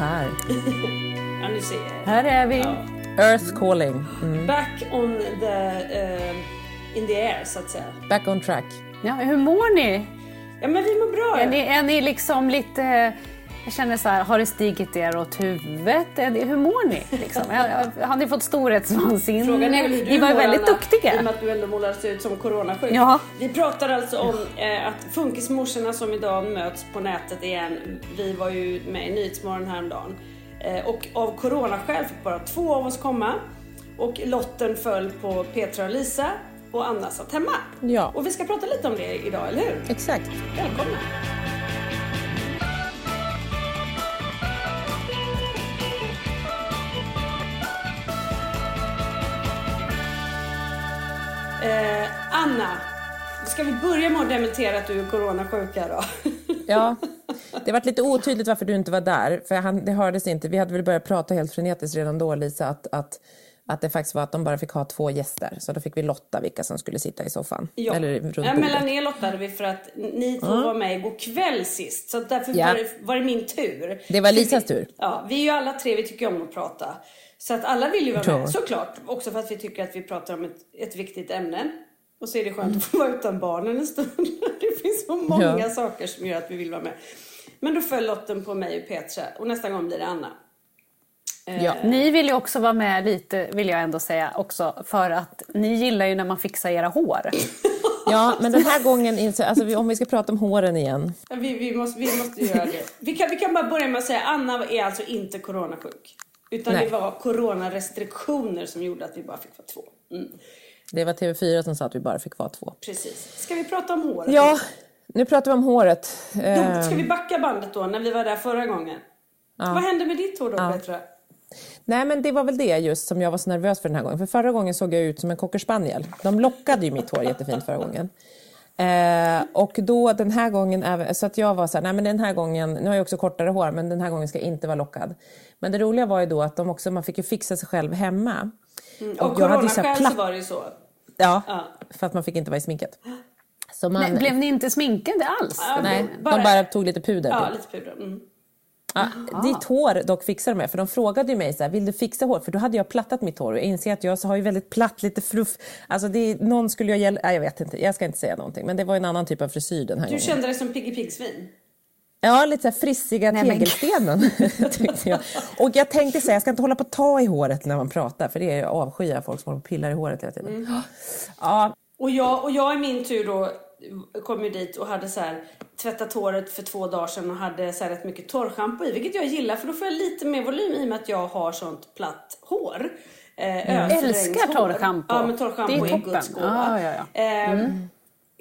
Här. Ja, ni ser. Här är vi. Ja. Earth calling. Mm. Back on the, eh, in the air så att säga. Back on track. Ja, hur mår ni? Ja men vi mår bra. Är ni, är ni liksom lite... Jag känner så här, har det stigit er åt huvudet? Hur mår ni? Liksom? Har, ni fått storhetsvansinne? Frågan är hur du Ni var mår, väldigt Anna, I och duktiga. med att du ändå målades ut som coronasjuk. Ja. Vi pratar alltså om eh, att funkismorsorna som idag möts på nätet igen. Vi var ju med i Nyhetsmorgon häromdagen. Eh, och av coronaskäl fick bara två av oss komma. Och lotten föll på Petra och Lisa och Anna satt hemma. Ja. Och vi ska prata lite om det idag, eller hur? Exakt. Välkomna! Eh, Anna, ska vi börja med att dementera att du är coronasjuk då? Ja. Det varit lite otydligt varför du inte var där. För han, det hördes inte. Vi hade väl börjat prata helt frenetiskt redan då, Lisa, att, att, att det faktiskt var att de bara fick ha två gäster. Så då fick vi lotta vilka som skulle sitta i soffan. Ja. Eller runt ja, mellan er lottade vi för att ni två var med igår kväll sist. Så därför Ja. var, det, var det min tur. Det var Lisas vi, tur. Ja, vi är ju alla tre, vi tycker om att prata. Så att alla vill ju vara med, såklart. Också för att vi tycker att vi pratar om ett, ett viktigt ämne. Och så är det skönt att få vara utan barnen en stund. Det finns så många Ja. saker som gör att vi vill vara med. Men då föll lotten på mig och Petra och nästa gång blir det Anna. Ja. Ni vill ju också vara med lite, vill jag ändå säga också, för att ni gillar ju när man fixar era hår. ja, men den här gången, alltså, om vi ska prata om håren igen. Ja, Vi, vi, måste, vi måste göra det. Vi kan, vi kan bara börja med att säga Anna är alltså inte coronasjuk. Utan Nej. det var coronarestriktioner som gjorde att vi bara fick vara två. Mm, Det var TV4 som sa att vi bara fick vara två. precis. Ska vi prata om håret? Ja, nu pratar vi om håret. Då Eh, ska vi backa bandet då, när vi var där förra gången. Vad hände med ditt hår då, Petra? Nej, men det var väl det just som jag var så nervös för den här gången. För förra gången såg jag ut som en cockerspaniel. De lockade ju mitt hår jättefint förra gången. Eh, och då den här gången, så att jag var så här, nej men den här gången, nu har jag också kortare hår, men den här gången ska jag inte vara lockad. Men det roliga var ju då att de också, man fick ju fixa sig själv hemma. Av jag hade ju så här coronaskäl så platt- var det ju så. Ja, Ja. för att man fick inte vara i sminket. Så man, Men blev ni inte sminkade alls? Ja, nej, bara- de bara tog lite puder. Ja, typ. lite puder. Mm. Ja, ditt hår dock fixar de med, för de frågade ju mig så här, vill du fixa hår? För då hade jag plattat mitt hår och jag inser att jag har ju väldigt platt, lite fruff. Alltså det, någon skulle jag hjälpa, nej jag vet inte, jag ska inte säga någonting. Men det var en annan typ av frisyr den här Du gången. kände dig som Piggy Piggsvin? Ja, lite så här frissiga Nej, tegelstenen tyckte jag. Och jag tänkte säga, jag ska inte hålla på att ta i håret när man pratar för det är avskyr folk som håller på och pillar i håret hela tiden. Mm. Ja, Och jag, och jag i min tur då kom ju dit och hade så här tvättat håret för två dagar sedan och hade så här rätt mycket torrschampo i, vilket jag gillar för då får jag lite mer volym i och med att jag har sånt platt hår. Eh, Mm. Älskar torrschampo. Ja, men torrschampo är är. Guds gåva. Ja, ja, ja. Eh,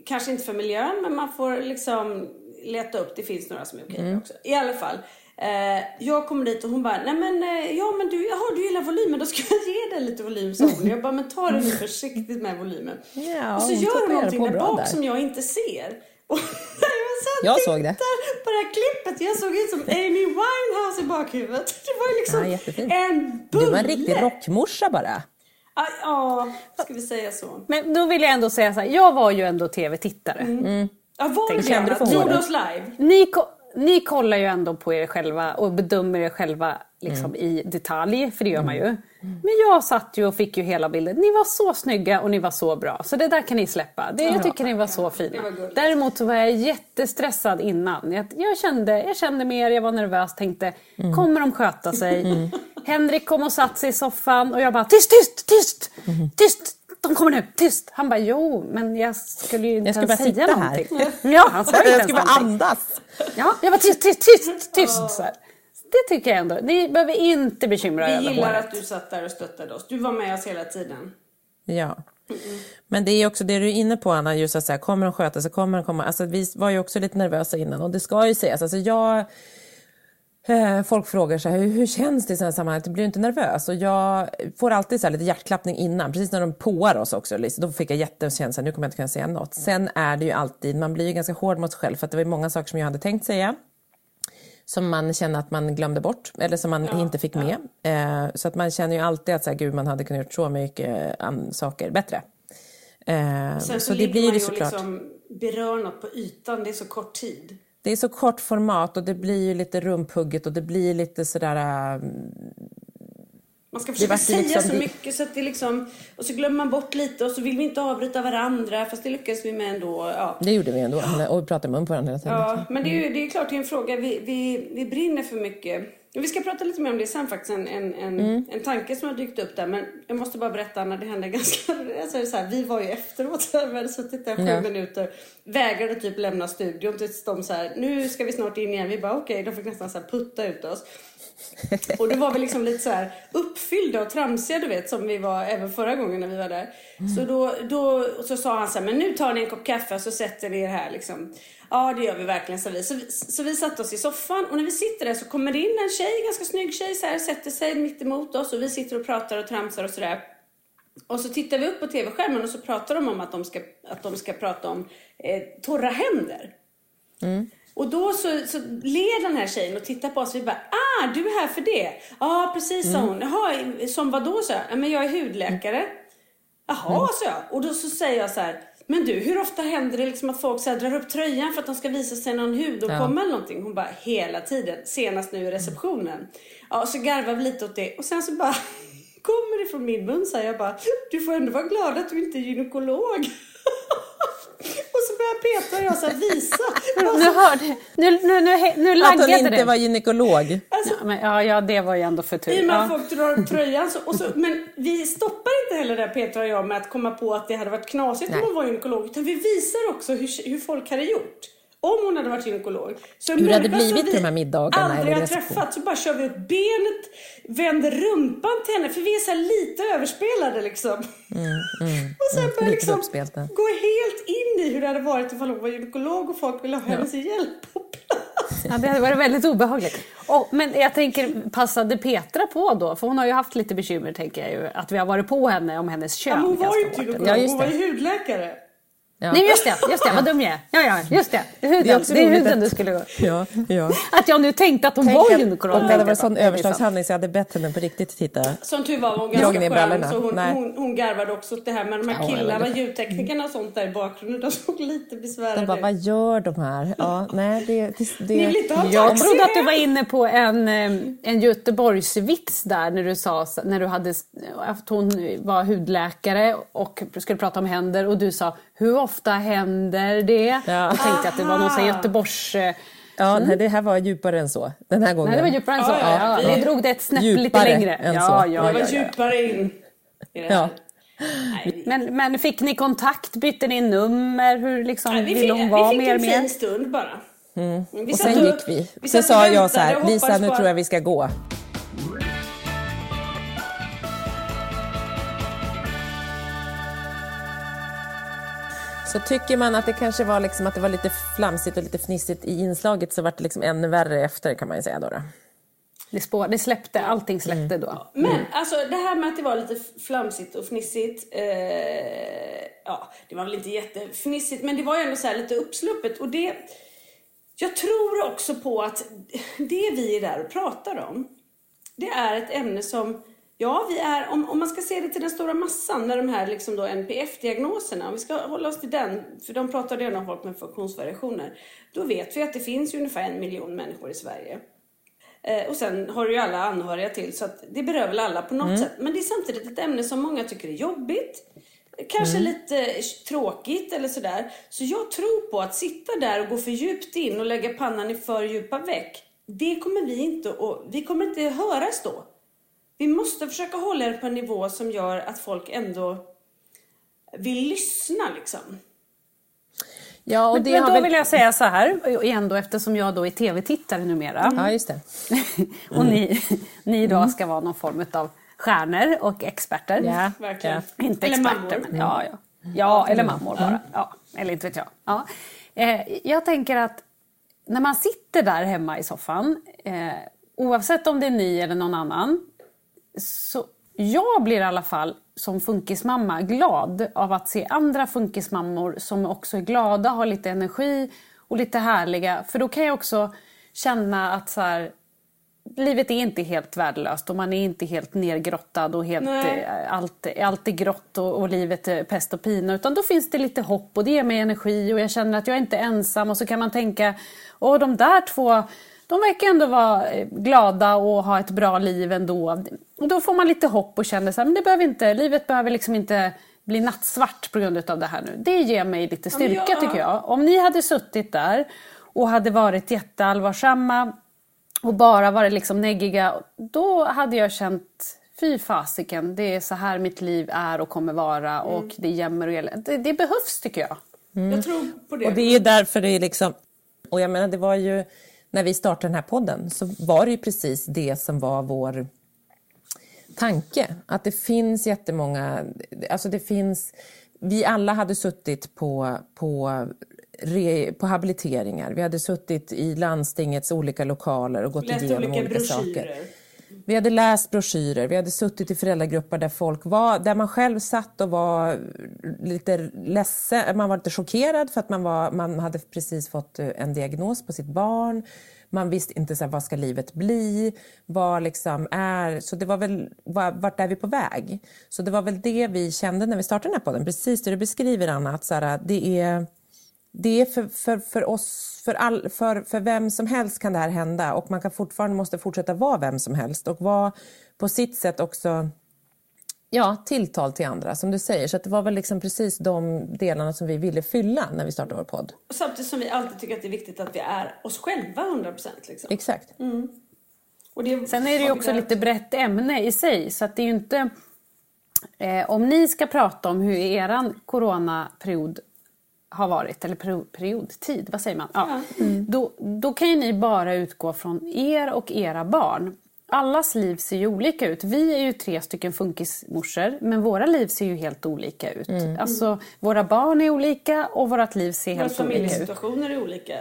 Kanske inte för miljön, men man får liksom leta upp. Det finns några som är okej också. I alla fall. Eh, jag kommer dit och hon bara, nej men eh, ja men du, jaha, du gillar volymen, då ska jag ge dig lite volym sa hon. Jag bara, men ta det nu försiktigt med volymen. Ja, och så hon gör hon någonting där bak där. som jag inte ser. Och jag såg det. på det här klippet, jag såg ut som Amy Winehouse i bakhuvudet. Det var liksom Ja, jättefint. en bulle. du var en riktig rockmorsa bara. Ja, Ja, ska vi säga så. Men då vill jag ändå säga så här, jag var ju ändå tv-tittare. Ja, var det Kände du för det? Gjorde oss live? Ni, ko- ni kollar ju ändå på er själva och bedömer er själva liksom, Mm. i detalj, för det gör man ju. Men jag satt ju och fick ju hela bilden. Ni var så snygga och ni var så bra. Så det där kan ni släppa. Det, jag tycker ni var så fina. var. Däremot så var jag jättestressad innan. Jag, jag, kände, jag kände mer, jag var nervös, tänkte Mm. kommer de sköta sig? Henrik kom och satt sig i soffan och jag bara tyst, tyst, tyst, Mm. tyst! De kommer nu, tyst! Han bara jo, men jag skulle ju inte Jag ens bara säga sitta här. någonting. Ja, han sa inte Jag ens ska bara någonting. andas. Ja, jag var tyst, tyst, tyst, tyst. Så här. Det tycker jag ändå. Ni behöver inte bekymra er Vi gillar håret. att du satt där och stöttade oss. Du var med oss hela tiden. Ja. Men det är också det du är inne på Anna, just att så här, kommer de sköta sig, kommer de komma... Alltså, vi var ju också lite nervösa innan och det ska ju sägas. Alltså, jag, folk frågar så här, hur, känns det i sådana sammanhang? Du blir inte nervös? Och jag får alltid så lite hjärtklappning innan, precis när de påar oss också. Då fick jag jättekänsla, nu kommer jag inte kunna säga något. Sen är det ju alltid, man blir ju ganska hård mot sig själv för att det var många saker som jag hade tänkt säga som man känner att man glömde bort eller som man inte fick med. Eh, så att man känner ju alltid att så här, gud, man hade kunnat gjort så mycket saker bättre. Eh, Sen så, så det blir man ju såklart. liksom berör något på ytan. Det är så kort tid. Det är så kort format och det blir ju lite rumphugget och det blir lite sådär... äh, Man ska försöka säga liksom- så mycket så att det liksom... Och så glömmer man bort lite och så vill vi inte avbryta varandra. Fast det lyckas vi med ändå. Ja. Det gjorde vi ändå. Och vi pratade mun på varandra hela tiden. Ja, men det är ju det är klart det är en fråga. Vi, vi, vi brinner för mycket. Vi ska prata lite mer om det sen faktiskt. En, en, en, en tanke som har dykt upp där. Men jag måste bara berätta när det hände ganska... Alltså så här, vi var ju efteråt. Vi hade suttit där sju Ja. minuter. Vägrade typ lämna studion tills de så här, nu ska vi snart in igen. Vi bara okej, de fick nästan så putta ut oss. Och då var vi liksom lite så här uppfyllda och tramsiga du vet som vi var även förra gången när vi var där. Så då, då så sa han så här, men nu tar ni en kopp kaffe och så sätter ni er här liksom. Ja det gör vi verkligen sa vi. Så, vi. så vi satte oss i soffan och när vi sitter där så kommer det in en tjej, ganska snygg tjej så här, sätter sig mitt emot oss och vi sitter och pratar och tramsar och sådär. Och så tittar vi upp på tv-skärmen och så pratar de om att de ska, att de ska prata om eh, torra händer. Och då så, så ler den här tjejen och tittar på oss vi bara Ah, du är här för det? Ja, precis sa hon. Jaha, som vad då? sa jag. Ja, men jag är hudläkare. Jaha, sa jag. Och då så säger jag så här. Men du, hur ofta händer det liksom att folk så drar upp tröjan för att de ska visa sig någon hudåkomma eller någonting? Hon bara, hela tiden. Senast nu i receptionen. Ja, så garvar vi lite åt det. Och sen så bara kommer det från min mun så här. Jag bara, du får ändå vara glad att du inte är gynekolog. Och jag så här visa. Nu hörde... Nu, nu, nu, nu Att hon laggade inte det. var gynekolog. Alltså, Ja, men, ja, ja, det var ju ändå för I tur. och med att folk drar upp tröjan. Så, och så, men vi stoppar inte heller där Petra och jag med att komma på att det hade varit knasigt om Nej. hon var gynekolog. Utan vi visar också hur, hur folk hade gjort. Om hon hade varit gynekolog. Så Hur det hade som blivit vi på de här middagarna aldrig har träffat så bara kör vi upp benet, vänder rumpan till henne. För vi är så lite överspelade liksom. och sen börjar lite liksom uppspelta. gå helt in i hur det hade varit ifall hon var gynekolog och folk ville ha hennes hjälp på plats. Ja, det hade varit väldigt obehagligt. Och, men jag tänker, passade Petra på då? För hon har ju haft lite bekymmer, tänker jag ju. Att vi har varit på henne om hennes kön. Ja, hon var ju inte gynekolog, Ja, hon var det. ju hudläkare. Ja. Nej, just det, just det, vad dum jag är. Ja, ja, just det. Det är huden, Det är också det är roligt huden att- du skulle gå. Ja, ja. Att jag nu tänkte att hon Tänk var gynekolog. Om det hade varit sån överslagshandling så jag hade bett henne på riktigt titta. Som tur var var hon ganska skön så hon, hon, hon garvade också åt det här. Men de här Ja, killarna, väldigt- ljudteknikerna och sånt där i bakgrunden, de såg lite besvärade De bara, vad gör de här? Ja, nej, det, det, det, Ni vill inte ha Jag taxi trodde att du var inne på en, en Göteborgsvits där när du sa när du hade, att hon var hudläkare och skulle prata om händer och du sa hur ofta händer det? Ja. Då tänkte jag att det var någon sån här Göteborgs... eh, Ja, nej, det här var djupare än så den här gången. Nej, det var djupare än så. Ja, ja, Ja, vi- Ni drog det ett snäpp lite Djupare längre. än ja, så. Ja, Det ja, var ja. djupare in det. Ja. Nej, Men, men fick ni kontakt? Bytte ni nummer? Hur liksom, Nej, vi ville fick, hon vara vi fick mer en mer? fin stund bara. Mm. Vi Och sen gick vi. vi Sen sa jag så här, Lisa nu på tror jag att- vi ska gå. Så tycker man att det kanske var, liksom, att det var lite flamsigt och lite fnissigt i inslaget så var det liksom ännu värre efter kan man ju säga då. då. Det, spår, det släppte, allting släppte Mm. då. Men alltså det här med att det var lite flamsigt och fnissigt. Eh, ja, det var väl inte jättefnissigt men det var ju ändå så här lite uppsluppet. Och det, jag tror också på att det vi är där och pratar om. Det är ett ämne som, ja vi är, om, om man ska se det till den stora massan med de här liksom då NPF-diagnoserna. Om vi ska hålla oss till den, för de pratar redan om folk med funktionsvariationer. Då vet vi att det finns ungefär en miljon människor i Sverige. Eh, och sen har du ju alla anhöriga till så det berör väl alla på något sätt. Men det är samtidigt ett ämne som många tycker är jobbigt. Kanske lite tråkigt eller sådär. Så jag tror på att sitta där och gå för djupt in och lägga pannan i för djupa veck. Det kommer vi inte att, vi kommer inte höras då. Vi måste försöka hålla det på en nivå som gör att folk ändå vill lyssna liksom. Ja, och Men, det men har då väl... vill jag säga så här, igen då, eftersom jag då är tv-tittare numera. Ja, just det. och ni, ni då ska vara någon form av stjärnor och experter. Ja, Verkligen. ja. Inte Eller experter, mammor. men ja, ja. Ja, eller mammor bara. Ja, eller inte vet jag. Ja. Eh, jag tänker att när man sitter där hemma i soffan, eh, oavsett om det är ni eller någon annan, så jag blir i alla fall som funkismamma glad av att se andra funkismammor som också är glada, har lite energi och lite härliga. För då kan jag också känna att så här, livet är inte helt värdelöst och man är inte helt nergrottad och helt, Nej. eh, allt, allt är grått och, och livet är pest och pina. Utan då finns det lite hopp och det ger mig energi och jag känner att jag är inte ensam. Och så kan man tänka, åh de där två, de verkar ändå vara eh, glada och ha ett bra liv ändå. Och då får man lite hopp och känner så här, men det behöver inte, livet behöver liksom inte bli nattsvart på grund av det här nu. Det ger mig lite styrka jag- tycker jag. Om ni hade suttit där och hade varit jätteallvarsamma och bara varit liksom neggiga, då hade jag känt Fy fasiken, det är så här mitt liv är och kommer vara och det är jämmer och elände. Det, det behövs tycker jag. Jag tror på det. Och det är ju därför det är liksom... Och jag menar, det var ju... När vi startade den här podden så var det ju precis det som var vår tanke. Att det finns jättemånga... Alltså det finns... Vi alla hade suttit på, på, re, på habiliteringar. Vi hade suttit i landstingets olika lokaler och gått Läst igenom olika olika, saker. Vi hade läst broschyrer, vi hade suttit i föräldragrupper där folk var, där man själv satt och var lite ledsen, man var lite chockerad för att man, var, man hade precis fått eh, en diagnos på sitt barn. Man visste inte så här, vad ska livet bli, vad liksom är, så det var väl, vart är vi på väg? Så det var väl det vi kände när vi startade den här podden, precis det du beskriver Anna, att så här, det är det är för, för, för oss, för, all, för, för vem som helst kan det här hända och man kan fortfarande måste fortsätta vara vem som helst och vara på sitt sätt också ja, tilltal till andra som du säger. Så att det var väl liksom precis de delarna som vi ville fylla när vi startade vår podd. Och Samtidigt som vi alltid tycker att det är viktigt att vi är oss själva 100% liksom. Exakt. Och det Sen är det ju också lite brett ämne i sig. Så att det är ju inte... Eh, om ni ska prata om hur eran coronaperiod har varit, eller period, periodtid, vad säger man? Ja. Då, då kan ju ni bara utgå från er och era barn. Allas liv ser ju olika ut. Vi är ju tre stycken funkismorsor, men våra liv ser ju helt olika ut. Alltså, våra barn är olika och vårt liv ser Våra helt olika ut. familjesituationer är olika.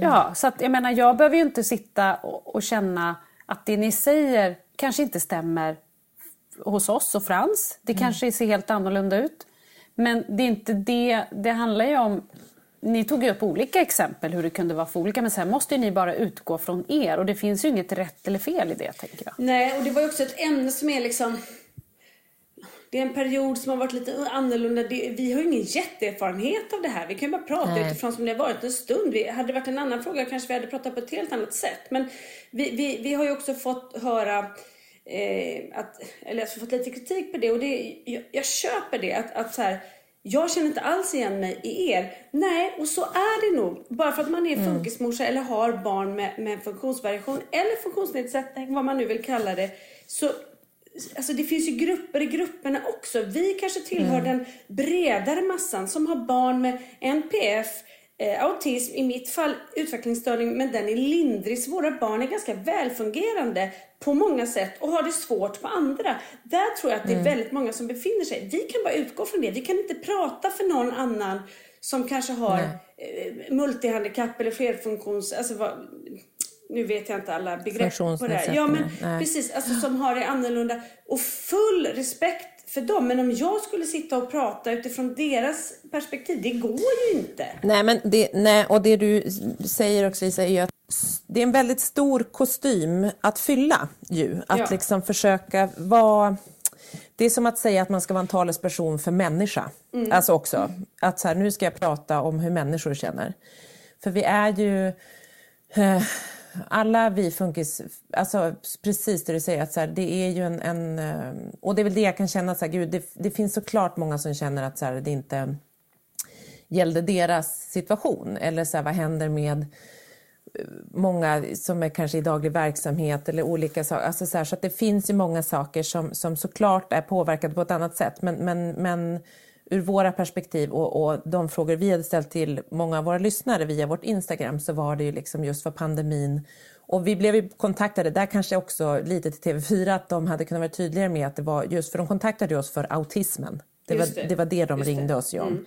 Ja, så att jag menar, jag behöver ju inte sitta och, och känna att det ni säger kanske inte stämmer hos oss och Frans. Det kanske ser helt annorlunda ut. Men det är inte det, det handlar ju om ni tog ju upp olika exempel hur det kunde vara för olika men sen måste ju ni bara utgå från er och det finns ju inget rätt eller fel i det tänker jag. Nej, och det var ju också ett ämne som är liksom... Det är en period som har varit lite annorlunda. Det, vi har ju ingen jätteerfarenhet av det här. Vi kan ju bara prata Nej. utifrån som det har varit en stund. Vi, hade det varit en annan fråga kanske vi hade pratat på ett helt annat sätt. Men vi, vi, vi har ju också fått höra eh, att, eller alltså fått lite kritik på det och det, jag, jag köper det att, att så här, jag känner inte alls igen mig i er. Nej, och så är det nog. Bara för att man är mm. funkismorsa eller har barn med, med funktionsvariation eller funktionsnedsättning, vad man nu vill kalla det. Så Alltså det finns ju grupper i grupperna också. Vi kanske tillhör mm. den bredare massan som har barn med NPF, eh, autism, i mitt fall utvecklingsstörning, men den är lindrig. Så våra barn är ganska välfungerande på många sätt och har det svårt på andra. Där tror jag att det är mm. väldigt många som befinner sig. Vi kan bara utgå från det. Vi kan inte prata för någon annan som kanske har eh, multihandikapp eller flerfunktions... Alltså vad, nu vet jag inte alla begrepp på det här. Ja men Nej. precis, alltså som har det annorlunda. Och full respekt för dem. Men om jag skulle sitta och prata utifrån deras perspektiv, det går ju inte. Nej, men det, nej, och det du säger också Lisa är ju att det är en väldigt stor kostym att fylla ju. Att ja. liksom försöka vara det är som att säga att man ska vara en talesperson för människa. Mm. Alltså också, att så här, nu ska jag prata om hur människor känner. För vi är ju... Eh, alla vi funkis, alltså precis det du säger, att så här, det är ju en, en, eh, Och det är väl det jag kan känna, så här, gud, det, det finns såklart många som känner att så här, det inte gällde deras situation. Eller så här, vad händer med eh, många som är kanske i daglig verksamhet eller olika saker. Alltså så, så, att det finns ju många saker som, som såklart är påverkade på ett annat sätt. Men, men, men ur våra perspektiv och, och, de frågor vi hade ställt till många av våra lyssnare via vårt Instagram så var det ju liksom just för pandemin och vi blev ju kontaktade, där kanske också lite till TV4, att de hade kunnat vara tydligare med att det var just för de kontaktade oss för autismen. Det, var det. det, var det de just ringde det. oss ju om.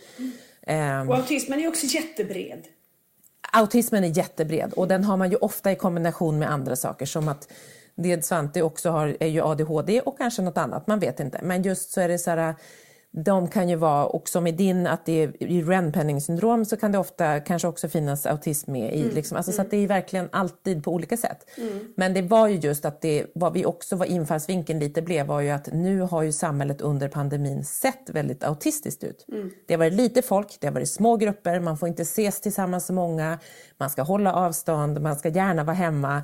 Mm. Um, och autismen är också jättebred. Autismen är jättebred och den har man ju ofta i kombination med andra saker som att det Svante också har är ju ADHD och kanske något annat, man vet inte. Men just så är det så här de kan ju vara, och som i din, att det är i Ren syndrom så kan det ofta kanske också finnas autism med i. Mm. Liksom. Alltså, mm. Så att det är verkligen alltid på olika sätt. Mm. Men det var ju just att det, vad vi också var infallsvinkeln lite blev var ju att nu har ju samhället under pandemin sett väldigt autistiskt ut. Mm. Det har varit lite folk, det har varit små grupper, man får inte ses tillsammans så många, man ska hålla avstånd, man ska gärna vara hemma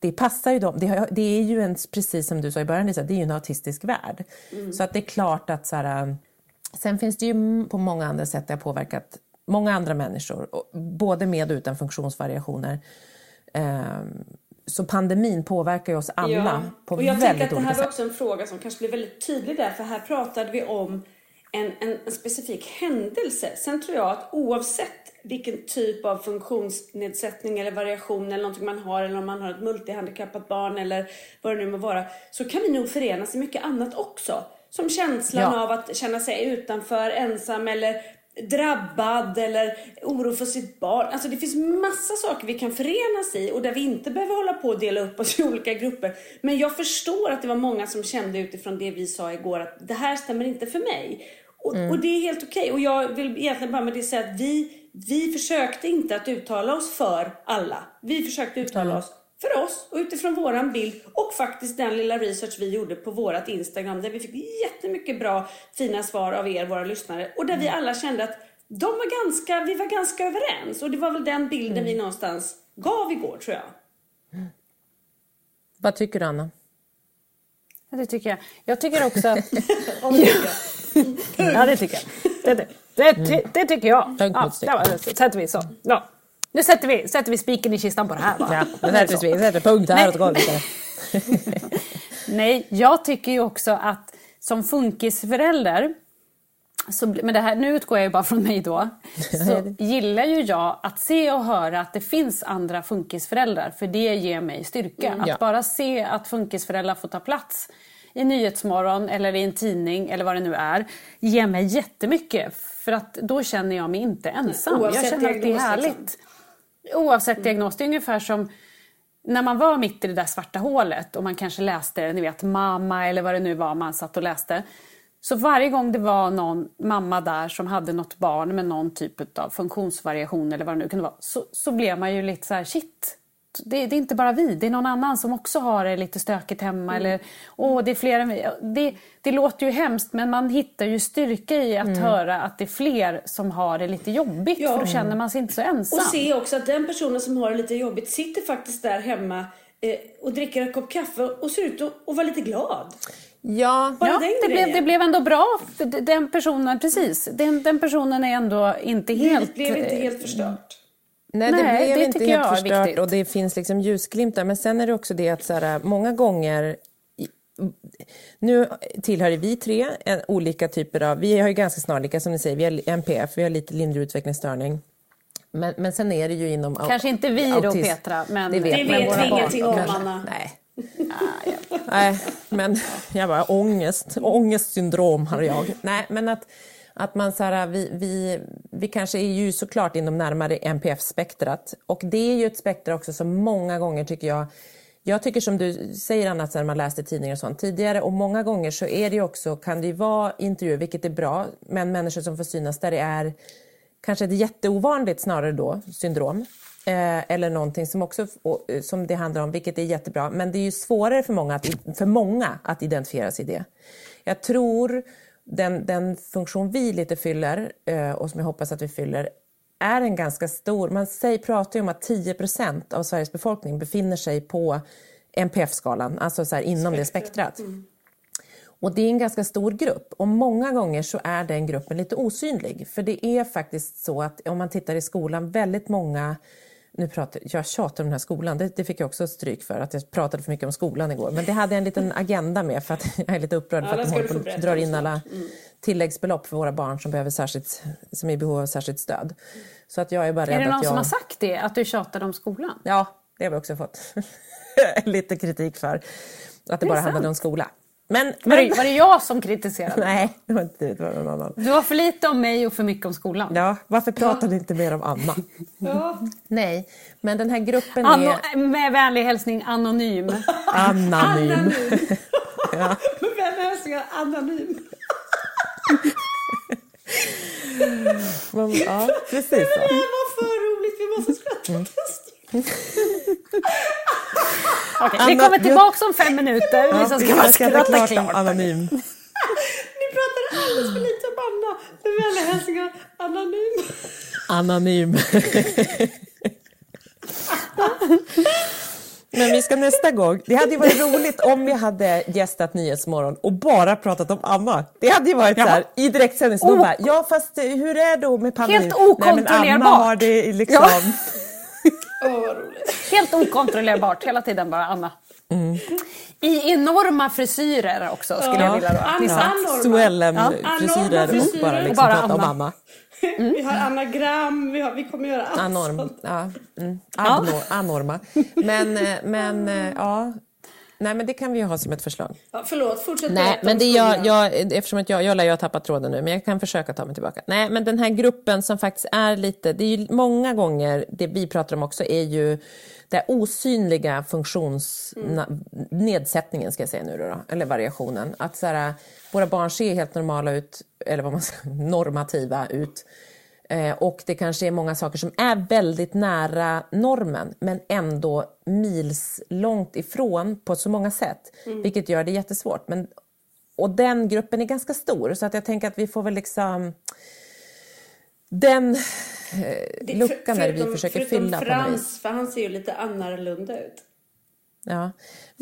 det passar ju dem. Det, det, är ju en, precis som du sa i början, Lisa, det är ju en autistisk värld. Mm. Så att det är klart att så här, Sen finns det ju på många andra sätt det har påverkat många andra människor, både med och utan funktionsvariationer. Ehm, så pandemin påverkar ju oss alla ja. på och jag väldigt olika sätt. Det här var också en fråga som kanske blir väldigt tydlig där, för här pratade vi om en, en, en specifik händelse. Sen tror jag att oavsett vilken typ av funktionsnedsättning eller variation eller någonting man har eller om man har ett multihandikappat barn eller vad det nu må vara så kan vi nog förenas i mycket annat också. Som känslan ja. av att känna sig utanför, ensam eller drabbad eller oro för sitt barn. Alltså det finns massa saker vi kan förenas i och där vi inte behöver hålla på och dela upp oss i olika grupper. Men jag förstår att det var många som kände utifrån det vi sa igår att det här stämmer inte för mig. Och, mm. och det är helt okej. Okay. Och jag vill egentligen bara med det säga att vi, vi försökte inte att uttala oss för alla. Vi försökte uttala mm. oss för oss och utifrån våran bild och faktiskt den lilla research vi gjorde på vårat Instagram där vi fick jättemycket bra fina svar av er, våra lyssnare och där vi mm. alla kände att de var ganska, vi var ganska överens och det var väl den bilden mm. vi någonstans gav igår tror jag. Mm. Vad tycker du Anna? Ja, det tycker jag. Jag tycker också att... ja, det tycker jag. Det, det, det, det, det tycker jag. Ja, där sätter vi så. Ja. Nu sätter vi, sätter vi spiken i kistan på det här va? Ja, nu sätter vi, sätter punkt här åt golvet. Nej, jag tycker ju också att som funkisförälder så, men det här, nu utgår jag ju bara från mig då. Så gillar ju jag att se och höra att det finns andra funkisföräldrar. För det ger mig styrka. Mm, ja. Att bara se att funkisföräldrar får ta plats i Nyhetsmorgon eller i en tidning eller vad det nu är. Ger mig jättemycket. För att då känner jag mig inte ensam. Oavsett jag känner att det är härligt. Oavsett diagnos. Det är ungefär som när man var mitt i det där svarta hålet och man kanske läste, ni vet, mamma eller vad det nu var man satt och läste. Så varje gång det var någon mamma där som hade något barn med någon typ av funktionsvariation eller vad det nu kunde vara, så, så blev man ju lite så här, shit, det, det, är inte bara vi, det är någon annan som också har det lite stökigt hemma. Mm. Eller, åh, det är fler än vi. Det, det låter ju hemskt men man hittar ju styrka i att mm. höra att det är fler som har det lite jobbigt ja. för då känner man sig inte så ensam. Och se också att den personen som har det lite jobbigt sitter faktiskt där hemma eh, och dricker en kopp kaffe och ser ut att vara lite glad. Ja, Ja, det, blev, det blev ändå bra. Den personen, precis. Den, den personen är ändå inte helt... Det blev inte eh, helt förstört. Nej, det Nej, blev det inte helt jag förstört och det finns liksom ljusglimtar. Men sen är det också det att så här, många gånger nu tillhör vi tre en, olika typer av, vi har ju ganska snarlika som ni säger, vi har NPF, vi har lite lindrig utvecklingsstörning. Men, men sen är det ju inom Kanske inte vi då, autism. Petra, men- det vet, Det vet vi ingenting om, Anna. Nej. Nej, men jag bara ångest, ångestsyndrom har jag. Nej, men att, att man så här, vi, vi, vi kanske är ju såklart inom närmare NPF-spektrat och det är ju ett spektra också som många gånger tycker jag jag tycker som du säger Anna, när man läste tidningar och sånt tidigare och många gånger så är det ju också, kan det ju vara intervjuer, vilket är bra, men människor som får synas där det är kanske ett jätteovanligt snarare då, syndrom. Eh, eller någonting som också eh, som det handlar om, vilket är jättebra. Men det är ju svårare för många att, för många att identifiera sig i det. Jag tror den, den funktion vi lite fyller, eh, och som jag hoppas att vi fyller, är en ganska stor... Man säger, pratar ju om att 10% av Sveriges befolkning befinner sig på NPF-skalan, alltså så här inom det spektrat. Och det är en ganska stor grupp och många gånger så är den gruppen lite osynlig. För det är faktiskt så att om man tittar i skolan, väldigt många nu pratar, jag tjatar om den här skolan, det, det fick jag också stryk för, att jag pratade för mycket om skolan igår. Men det hade jag en liten agenda med för att jag är lite upprörd Ja, för det att de håller på drar in alla tilläggsbelopp för våra barn som, behöver särskilt, som är i behov av särskilt stöd. Så att jag är bara rädd Är det någon att jag... som har sagt det, att du tjatade om skolan? Ja, det har vi också fått lite kritik för. Att det, bara sant? handlade om skola. Men, Var det, var det jag som kritiserade? Nej, det var inte det. Det var någon annan. Du var för lite om mig och för mycket om skolan. Ja, varför pratar ni inte mer om Anna? Ja. Nej, men den här gruppen Anno, är med vänlig hälsning Anonym. anonym. Vem är det som är anonym? Men, ja, precis Det så. här var för roligt, vi måste skratta. Mm. Vi Anna, kommer jag- tillbaka om fem minuter. vi ska vi bara ska skratta klart klart. om anonym. Ni pratade alldeles för lite om Anna. Med vänliga hälsningar, anonym. Anonym. Men vi ska nästa gång. Det hade ju varit roligt om vi hade gästat Nyhetsmorgon och bara pratat om Anna. Det hade ju varit så här i direktsändning. Oh. ja fast eh, hur är det då med pandemin? Helt Nej men Anna okontrollerbart. har det liksom... Ja. Åh, vad roligt. Helt okontrollerbart, hela tiden bara Anna. I enorma frisyrer också, skulle jag vilja då. Anna. Anorma. Suellen-frisyrer och bara liksom Och bara prata om Anna. Anna. Vi har anagram, vi, har, vi kommer göra allt Anorm. sånt. Ja. Mm. Anorma. Men, eh, men eh, ja. Nej men det kan vi ju ha som ett förslag. Ja, förlåt, fortsätt Nej, men det jag, jag, eftersom att jag, jag lär ju ha tappat tråden nu, men jag kan försöka ta mig tillbaka. Nej, men den här gruppen som faktiskt är lite, det är ju många gånger, det vi pratar om också är ju den osynliga funktionsnedsättningen, ska jag säga nu då, då eller variationen. Att så här, våra barn ser helt normala ut, eller vad man ska normativa ut. Eh, och det kanske är många saker som är väldigt nära normen men ändå mils långt ifrån på så många sätt. Vilket gör det jättesvårt. Men, och den gruppen är ganska stor så att jag tänker att vi får väl liksom den eh, luckan där vi förutom- försöker förutom fylla vis. Frans, för han ser ju lite annorlunda ut. Ja,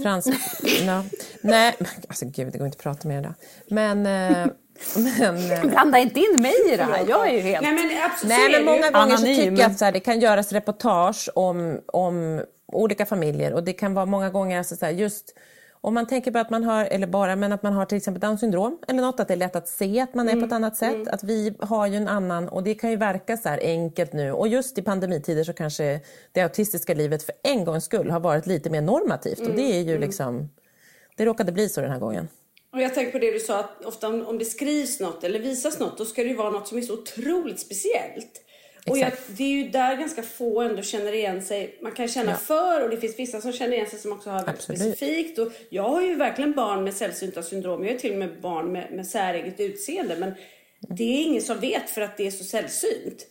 Frans... ja. Nej, alltså gud, det går inte att prata mer idag. Men... eh, men eh, Blanda inte in mig i det här, jag är ju helt... Nej men absolut, Nej, men många gånger så Anonym. tycker jag att så här, det kan göras reportage om, om olika familjer och det kan vara många gånger alltså så här, just om man tänker på att man har, eller bara, men att man har till exempel Downs syndrom eller något, att det är lätt att se att man är på ett annat sätt. Att vi har ju en annan, och det kan ju verka så här enkelt nu. Och just i pandemitider så kanske det autistiska livet för en gångs skull har varit lite mer normativt och det är ju liksom, det råkade bli så den här gången. Och jag tänker på det du sa att ofta om, om det skrivs något eller visas något då ska det ju vara något som är så otroligt speciellt. Och jag, det är ju där ganska få ändå känner igen sig. Man kan känna för och det finns vissa som känner igen sig som också har väldigt Absolut. specifikt. Och jag har ju verkligen barn med sällsynta syndrom. Jag har till och med barn med, med säreget utseende. Men det är ingen som vet för att det är så sällsynt.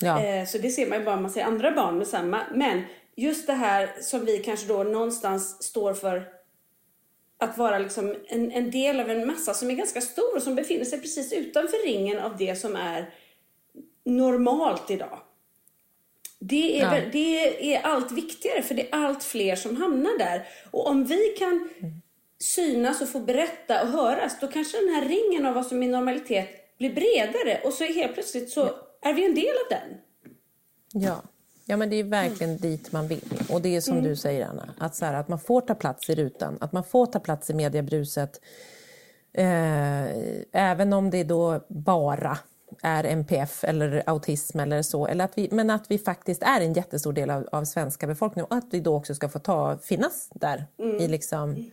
Ja. Eh, så det ser man ju bara om man ser andra barn med samma. Men just det här som vi kanske då någonstans står för att vara liksom en, en del av en massa som är ganska stor och som befinner sig precis utanför ringen av det som är normalt idag. Det är, Ja. det är allt viktigare för det är allt fler som hamnar där. Och om vi kan synas och få berätta och höras, då kanske den här ringen av vad som är normalitet blir bredare och så helt plötsligt så är vi en del av den. Ja. Ja, men det är verkligen dit man vill. Och det är som Mm. du säger, Anna, att, så här, att man får ta plats i rutan, att man får ta plats i mediebruset. Eh, även om det då bara är MPF eller autism eller så. Eller att vi, men att vi faktiskt är en jättestor del av, av svenska befolkningen och att vi då också ska få ta, finnas där. Mm. I liksom,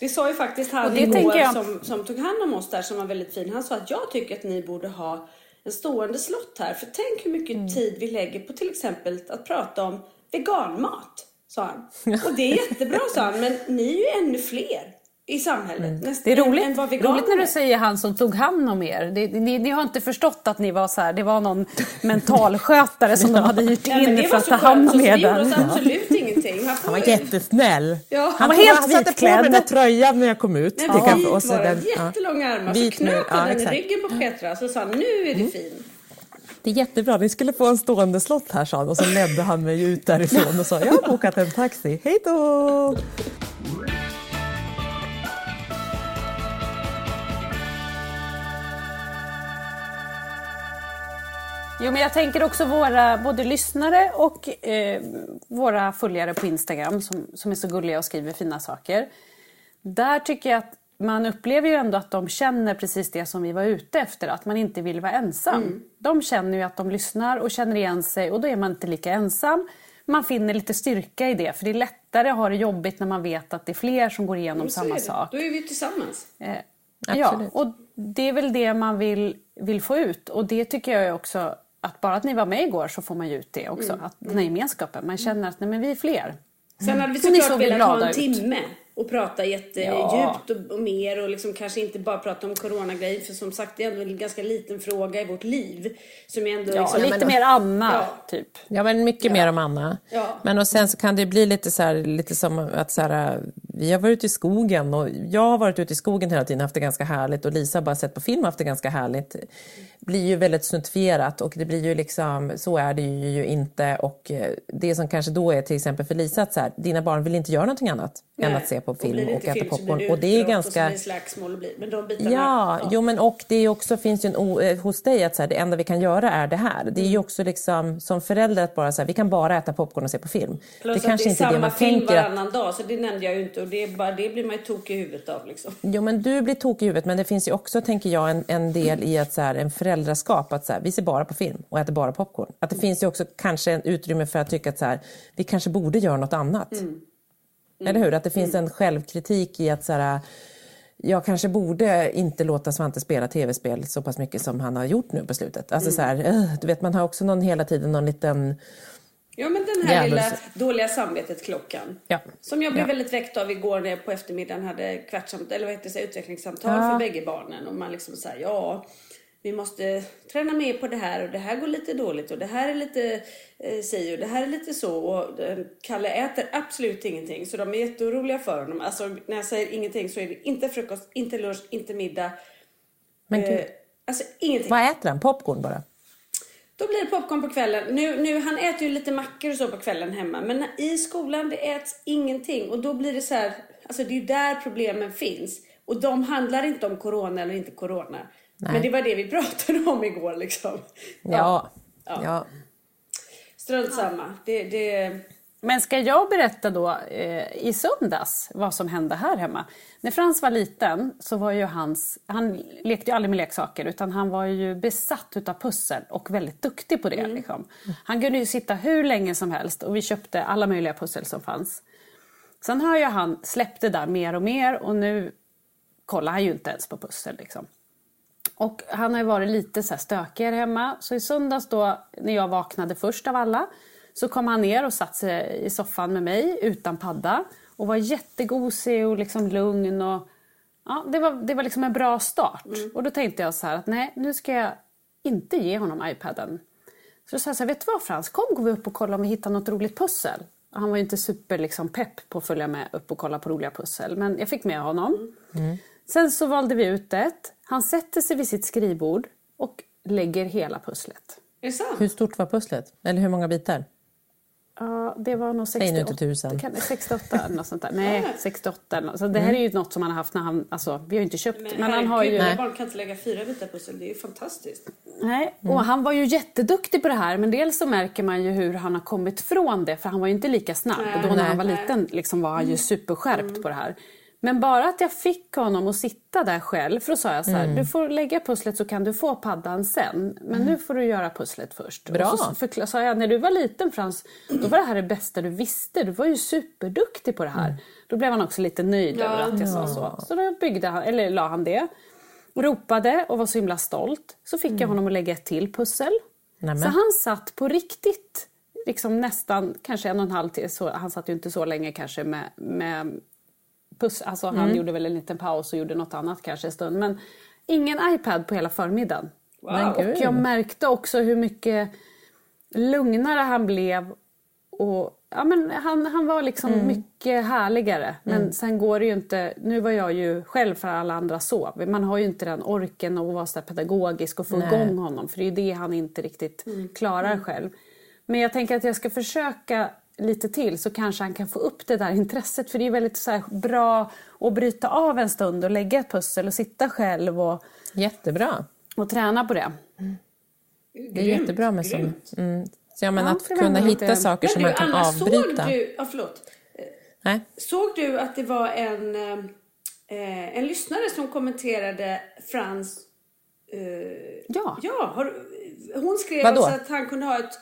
Det sa ju faktiskt han det igår jag- som, som tog hand om oss där som var väldigt fin. Han sa att jag tycker att ni borde ha en stående slott här. För tänk hur mycket Mm. tid vi lägger på till exempel att prata om veganmat. Sa han. Och det är jättebra sa han. Men ni är ju ännu fler i samhället. Mm. Det är roligt, än veganer roligt när du säger han som tog hand om er. Det, ni, ni har inte förstått att ni var så här, det var någon mentalskötare som de hade hyrt Nej, in det för att ta hand om er vi gjorde oss absolut ingenting. Han, han var jättesnäll. Ja, Han var helt han satte på mig den där tröjan när jag kom ut. Nej, men kaffe. vit Och så var den, den- ja. jättelånga armar. Vit så knöt ja, han den i exakt. ryggen på Petra så sa han, nu är Mm. du fin. Det är jättebra, ni skulle få en stående slott här sa han och så ledde han mig ut därifrån och sa jag har bokat en taxi, hej då! Jo, men jag tänker också våra både lyssnare och eh, våra följare på Instagram som, som är så gulliga och skriver fina saker. Där tycker jag att man upplever ju ändå att de känner precis det som vi var ute efter, att man inte vill vara ensam. De känner ju att de lyssnar och känner igen sig och då är man inte lika ensam. Man finner lite styrka i det, för det är lättare att ha det jobbigt när man vet att det är fler som går igenom samma sak. Då är vi tillsammans. Eh, Ja, och det är väl det man vill, vill få ut. Och det tycker jag också, att bara att ni var med igår så får man ju ut det också. Mm. Att den här gemenskapen, man känner att nej, men vi är fler. Sen hade vi ni såklart velat ha en ut. timme och prata jättedjupt Ja. och, och mer och liksom kanske inte bara prata om coronagrejer för som sagt det är ändå en ganska liten fråga i vårt liv. Som är ändå Ja, liksom, lite mer Anna, Ja. typ. Ja, men mycket mer om Anna. Ja. Men och sen så kan det bli lite, så här, lite som att så här, vi har varit i skogen och jag har varit ute i skogen hela tiden och haft det ganska härligt och Lisa har bara sett på film och haft det ganska härligt. Det blir ju väldigt snuttifierat och det blir ju liksom, så är det ju inte och eh, det som kanske då är till exempel för Lisa att så här, dina barn vill inte göra någonting annat än Nej. att se på Och film det och inte äta film popcorn det och det är ganska Och det slagsmål och blir, men de bitarna. Ja, jo men och det är också, finns ju en o, eh, hos dig att så här, det enda vi kan göra är det här. Det är Mm. ju också liksom som förälder att bara så här, vi kan bara äta popcorn och se på film. Plus det kanske inte det är är det samma man film tänker att, varannan dag så det nämnde jag ju inte och det, bara, det blir man ju tokig i huvudet av liksom. Jo men du blir tokig i huvudet men det finns ju också, tänker jag, en, en del i att så här, en föräldraskap att så här, vi ser bara på film och äter bara popcorn. Att det finns ju också kanske en utrymme för att tycka att så här, vi kanske borde göra något annat. Mm. Eller hur? Att det finns en självkritik i att så här, jag kanske borde inte låta Svante spela tv-spel så pass mycket som han har gjort nu på slutet. Alltså så här, eh, du vet man har också någon hela tiden någon liten... Ja men den här Djävuls- lilla dåliga samvetet-klockan. Ja. Som jag blev Ja. väldigt väckt av igår när jag på eftermiddagen hade kvartsamt, eller vad heter det, utvecklingssamtal Ja. för bägge barnen. Och man liksom säger ja, vi måste träna mer på det här och det här går lite dåligt och det här är lite eh, si och det här är lite så. Och eh, Kalle äter absolut ingenting så de är jätteoroliga för honom. Alltså när jag säger ingenting så är det inte frukost, inte lunch, inte middag. Men Eh, alltså ingenting. vad äter han? Popcorn bara? Då blir det popcorn på kvällen. Nu, nu, han äter ju lite mackor och så på kvällen hemma. Men i skolan det äts ingenting. Och då blir det så här, alltså det är ju där problemen finns. Och de handlar inte om corona eller inte corona. Men det var det vi pratade om igår liksom. Ja. ja. Strunt samma. Det, det, Men ska jag berätta då eh, i söndags vad som hände här hemma? När Frans var liten så var ju hans, han lekte ju aldrig med leksaker utan han var ju besatt utav pussel och väldigt duktig på det. Liksom. Han kunde ju sitta hur länge som helst och vi köpte alla möjliga pussel som fanns. Sen har ju han släppt det där mer och mer och nu kollar han ju inte ens på pussel. Liksom. Och han har ju varit lite så här stökigare hemma. Så i söndags då, när jag vaknade först av alla, så kom han ner och satte sig i soffan med mig utan padda. Och var jättegosig och liksom lugn. Och, ja, det, var, det var liksom en bra start. Och då tänkte jag så här att nej, nu ska jag inte ge honom iPaden. Så jag sa så här, vet du vad Frans, kom går vi upp och kollar om vi hittar något roligt pussel. Och Han var ju inte super liksom, pepp på att följa med upp och kolla på roliga pussel. Men jag fick med honom. Sen så valde vi ut ett. Han sätter sig vid sitt skrivbord och lägger hela pusslet. Hur stort var pusslet? Eller hur många bitar? Ja, det var nog Säg nu 68. inte tusen. Kan, 68 eller något sånt där. Nej, 68 eller något. Så det här är ju något som han har haft när han, alltså vi har ju inte köpt, men, han har ju... herregud, barn kan inte lägga fyra bitar pussel, det är ju fantastiskt. Nej, och han var ju jätteduktig på det här men dels så märker man ju hur han har kommit från det för han var ju inte lika snabb. Nej, och då när nej, han var nej. liten liksom var han ju superskärpt på det här. Men bara att jag fick honom att sitta där själv, för då sa jag så här, du får lägga pusslet så kan du få paddan sen. Men nu får du göra pusslet först. Bra. Och så sa jag, när du var liten Frans, då var det här det bästa du visste. Du var ju superduktig på det här. Då blev han också lite nöjd över att jag sa så. Så då byggde han, eller la han det. Ropade och var så himla stolt. Så fick jag honom att lägga ett till pussel. Nämen. Så han satt på riktigt, liksom nästan kanske en och en halv timme, han satt ju inte så länge kanske med, med puss, alltså han gjorde väl en liten paus och gjorde något annat kanske en stund. Men ingen iPad på hela förmiddagen. Men Och jag märkte också hur mycket lugnare han blev. Och, ja, men han, han var liksom mycket härligare. Men sen går det ju inte... Nu var jag ju själv för alla andra sov. Man har ju inte den orken att vara så pedagogisk och få Nej. igång honom. För det är ju det han inte riktigt klarar själv. Men jag tänker att jag ska försöka lite till så kanske han kan få upp det där intresset. För det är väldigt så här bra att bryta av en stund och lägga ett pussel och sitta själv och, Jättebra. och träna på det. Det är jättebra med sån... Mm. Så, ja, men Ja, att kunna lite- hitta saker Men som du, man kan Anna, avbryta. såg du... Ja, förlåt. Nej. Såg du att det var en, eh, en lyssnare som kommenterade Frans... Eh, Ja. ja har, hon skrev Vadå? alltså att han kunde ha ett,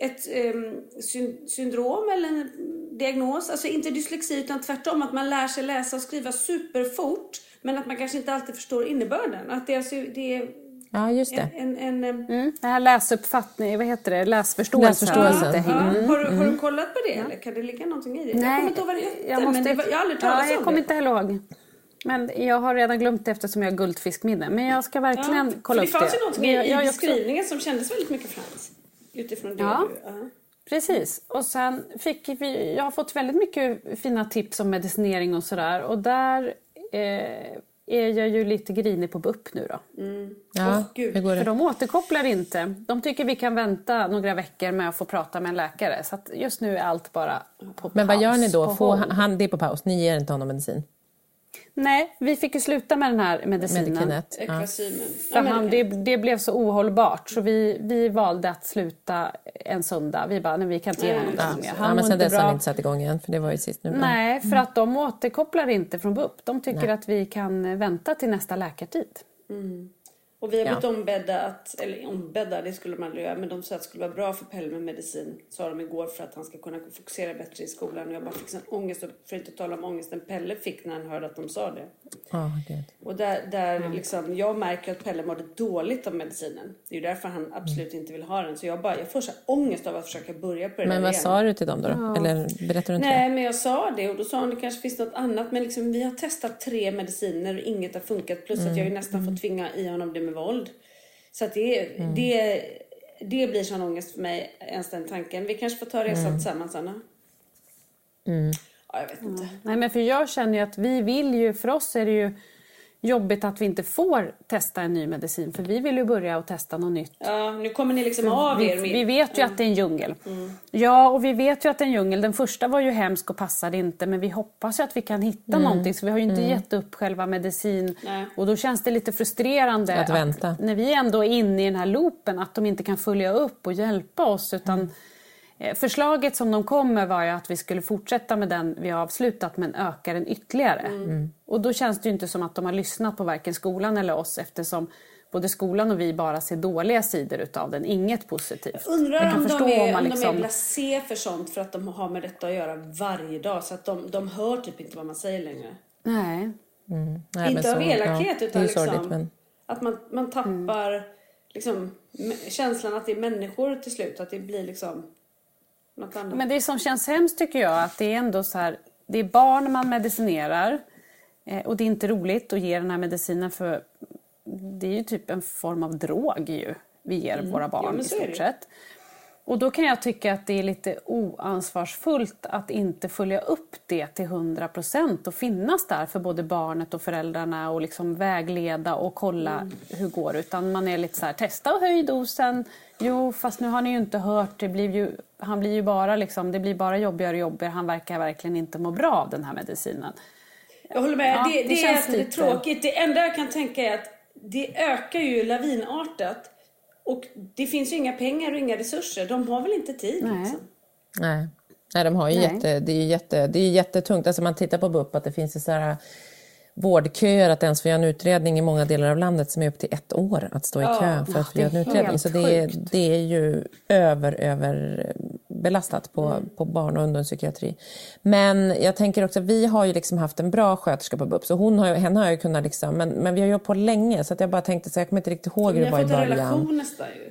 ett ehm, syn, syndrom eller en diagnos. Alltså inte dyslexi utan tvärtom att man lär sig läsa och skriva superfort men att man kanske inte alltid förstår innebörden. Att det, är alltså, det är Ja, just det. en... en, en Mm. Det här läsuppfattning, vad heter det? Läsförståelse. Läsförståelse. Ja, Mm. har, du, har du kollat på det eller kan det ligga någonting i det? jag kommer inte ihåg vad det hette jag måste- men det var, jag har aldrig talat ja, om Jag kommer inte heller ihåg. Men jag har redan glömt det eftersom jag har guldfiskminne. Men jag ska verkligen kolla upp det fanns det. ju någonting i, i beskrivningen som kändes väldigt mycket Frans. Utifrån det Ja. du... Ja. Precis. Och sen fick vi, jag har fått väldigt mycket fina tips om medicinering och sådär. Och där eh, är jag ju lite grinig på BUP nu då. Ja, Åh, gud. hur går För det? de återkopplar inte. De tycker vi kan vänta några veckor med att få prata med en läkare. Så att just nu är allt bara på Men vad paus, gör ni då? på Få, hold. han, det är på paus, ni ger inte honom medicin? Nej, vi fick ju sluta med den här medicinen. Medikinet? Ja. För han, det, det blev så ohållbart så vi, vi valde att sluta en söndag. Vi bara, nej vi kan inte ge honom Ja. någonting mer. ja, men sen dess har ni inte satt igång igen, för det var ju sist nu. Nej, för att de återkopplar inte från BUP. De tycker att vi kan vänta till nästa läkartid. Och vi har Ja. blivit ombedda att, eller ombedda, det skulle man aldrig göra, men de sa att det skulle vara bra för Pelle med medicin, sa de igår, för att han ska kunna fokusera bättre i skolan. Och jag bara fick sån ångest, för att inte tala om ångesten Pelle fick när han hörde att de sa det. Ja, gud. Och där, där liksom, jag märker att Pelle mådde dåligt av medicinen. Det är ju därför han absolut inte vill ha den. Så jag bara, jag får så ångest av att försöka börja på det Men vad igen. sa du till dem då? då? Eller berättade du inte Nej, men jag sa det och då sa hon det kanske finns något annat. Men liksom, vi har testat tre mediciner och inget har funkat. Plus att jag ju nästan fått tvinga i honom det med våld. Så att det, det, det blir sån ångest för mig, ens den tanken. Vi kanske får ta resan tillsammans, Anna. Ja, jag vet inte. Nej, men för jag känner ju att vi vill ju, för oss är det ju jobbigt att vi inte får testa en ny medicin. För vi vill ju börja och testa något nytt. Ja, nu kommer ni liksom av er. Vi, med- vi vet ju att det är en djungel. Ja, och vi vet ju att det är en djungel. Den första var ju hemsk och passade inte. Men vi hoppas ju att vi kan hitta någonting. Så vi har ju inte gett upp själva medicin. Nej. Och då känns det lite frustrerande Att vänta. när vi ändå är inne i den här loopen att de inte kan följa upp och hjälpa oss. Utan eh, Förslaget som de kom med var ju att vi skulle fortsätta med den vi har avslutat men öka den ytterligare. Och då känns det ju inte som att de har lyssnat på varken skolan eller oss eftersom både skolan och vi bara ser dåliga sidor utav den, inget positivt. Undrar Jag kan om, förstå de är, om man om de liksom- är blasé för sånt för att de har med detta att göra varje dag. Så att de, de hör typ inte vad man säger längre. Nej. Nej, men inte av så- elakhet ja, utan liksom sorgligt, men... att man, man tappar liksom, m- känslan att det är människor till slut. Att det blir liksom något annat. Men det som känns hemskt tycker jag att det är ändå så här, det är barn man medicinerar eh, och det är inte roligt att ge den här medicinen för det är ju typ en form av drog ju vi ger våra Mm. Ja, barn men i stort sett. Och då kan jag tycka att det är lite oansvarsfullt att inte följa upp det till 100% och finnas där för både barnet och föräldrarna och liksom vägleda och kolla mm. hur det går. Utan man är lite så här, testa och höj dosen. Jo, fast nu har ni ju inte hört. Det blir ju, han blir ju bara liksom, det blir bara jobbigare och jobbigare. Han verkar verkligen inte må bra av den här medicinen. Jag håller med. Ja, det, det, det är lite... tråkigt. Det enda jag kan tänka är att det ökar ju lavinartat och det finns ju inga pengar och inga resurser. De har väl inte tid? Nej. Liksom. Nej. Nej, de har ju jätte, det, är jätte, det är jättetungt. Alltså man tittar på BUP att det finns så här vårdköer att ens få göra en utredning i många delar av landet som är upp till ett år att stå i ja, kö för att få göra en utredning. Så det är, det är ju över, över belastat på, mm. på barn och ungdomspsykiatri. Men jag tänker också, vi har ju liksom haft en bra sköterska på BUP så hon har, henne har jag kunnat liksom, men, men vi har jobbat på länge så att jag bara tänkte så jag kommer inte riktigt ihåg hur det var i början. Ni har fått en relation nästan ju.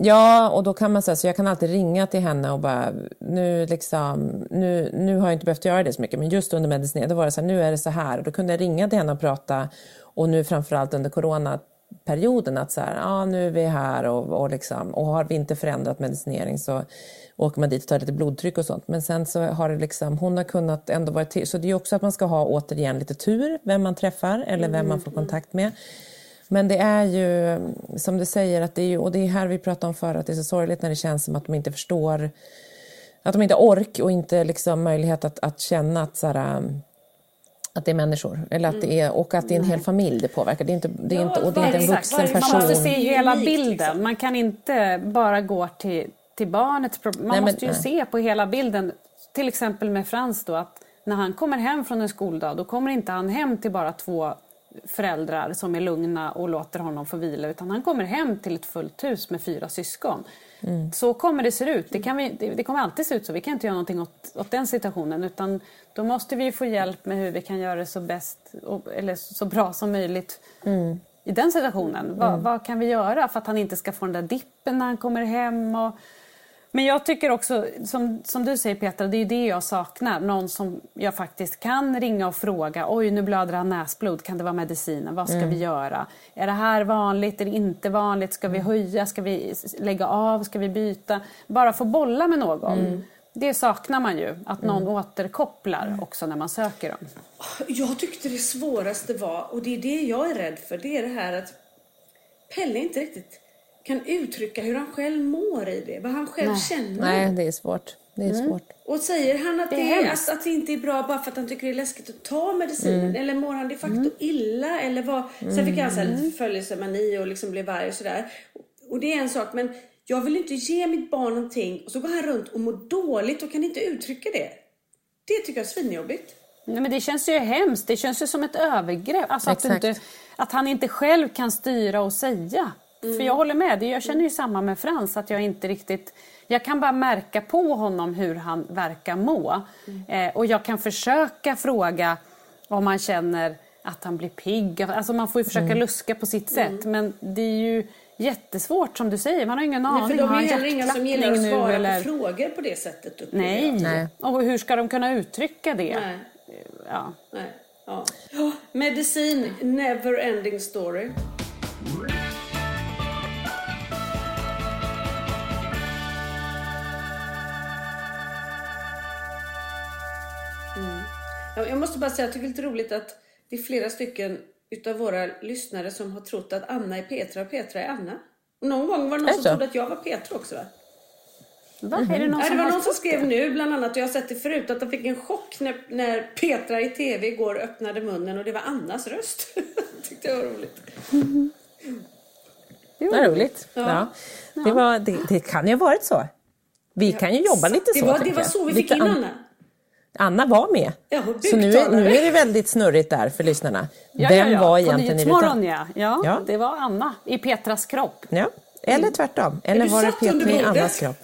Ja, och då kan man säga så jag kan alltid ringa till henne och bara, nu liksom, nu, nu har jag inte behövt göra det så mycket, men just under medicinering, då var det så här, nu är det så här. Och då kunde jag ringa till henne och prata, och nu framförallt under coronaperioden, att så här, ja nu är vi här och, och, liksom, och har vi inte förändrat medicinering så åker man dit och tar lite blodtryck och sånt. Men sen så har det liksom, hon har kunnat ändå vara till, så det är också att man ska ha återigen lite tur, vem man träffar eller vem man får kontakt med. Men det är ju som du säger, att det är ju, och det är här vi pratade om förut, att det är så sorgligt när det känns som att de inte förstår, att de inte har ork och inte liksom möjlighet att, att känna att, så här, att det är människor. Eller att det är, och att det är en hel familj det påverkar. Det är inte, det är inte, och det är inte en vuxen person. Man måste se hela bilden. Liksom. Man kan inte bara gå till, till barnets problem. Man nej, måste ju nej. se på hela bilden. Till exempel med Frans då, att när han kommer hem från en skoldag då kommer inte han hem till bara två föräldrar som är lugna och låter honom få vila utan han kommer hem till ett fullt hus med fyra syskon. Mm. Så kommer det se ut. Det, kan vi, det, det, kommer alltid se ut så. Vi kan inte göra någonting åt, åt den situationen utan då måste vi få hjälp med hur vi kan göra det så, bäst, eller så bra som möjligt mm. i den situationen. Mm. Vad, vad, kan vi göra för att han inte ska få den där dippen när han kommer hem? Och, men jag tycker också, som, som du säger Petra, det är det jag saknar. Någon som jag faktiskt kan ringa och fråga. Oj, nu blöder han näsblod. Kan det vara medicinen? Vad ska mm. vi göra? Är det här vanligt? Är det inte vanligt? Ska vi höja? Ska vi lägga av? Ska vi byta? Bara få bolla med någon. Mm. Det saknar man ju, att någon mm. återkopplar också när man söker dem. Jag tyckte det svåraste var, och det är det jag är rädd för, det är det här att Pelle inte riktigt kan uttrycka hur han själv mår i det, vad han själv Nej. känner. Nej, det är svårt. Det är mm. svårt. Och säger han att det, det är, att, att, det inte är bra bara för att han tycker det är läskigt att ta medicinen? Mm. Eller mår han de facto mm. illa? Eller vad? Sen fick han mm. förföljelsemani och liksom blev arg och sådär. Och det är en sak, men jag vill inte ge mitt barn någonting och så går han runt och mår dåligt och kan inte uttrycka det. Det tycker jag är svinjobbigt. Nej, men det känns ju hemskt. Det känns ju som ett övergrepp. Alltså att, inte, att han inte själv kan styra och säga. Mm. För jag håller med, jag känner ju samma med Frans att jag inte riktigt jag kan bara märka på honom hur han verkar må. Mm. Eh, och jag kan försöka fråga om han känner att han blir pigg. Alltså man får ju försöka mm. luska på sitt sätt. Mm. Men det är ju jättesvårt som du säger. Man har ingen aning. Nej, för de är heller inga som gillar att svara eller... på frågor på det sättet. Nej. Nej. Och hur ska de kunna uttrycka det? Nej. Ja. Nej. Ja. Medicin, never ending story. Jag måste bara säga att jag tycker det är lite roligt att det är flera stycken utav våra lyssnare som har trott att Anna är Petra och Petra är Anna. Och någon gång var det någon som trodde att jag var Petra också va? Va? Mm. Är det någon Nej, det var någon som skrev nu bland annat, och jag har sett det förut, att de fick en chock när, när Petra i TV igår öppnade munnen och det var Annas röst. tyckte jag var roligt. Mm. Det var roligt. Ja. ja. Det, var, det, det, kan ju ha varit så. Vi kan ju jobba lite så. Det var, det var så vi fick in Anna. Anna var med. Ja, så nu är, nu är det väldigt snurrigt där för lyssnarna. Ja, Vem ja, ja. var egentligen irritant? Ja. Ja, ja, det var Anna i Petras kropp. Ja. Eller tvärtom. Eller var det Petra i Annas kropp?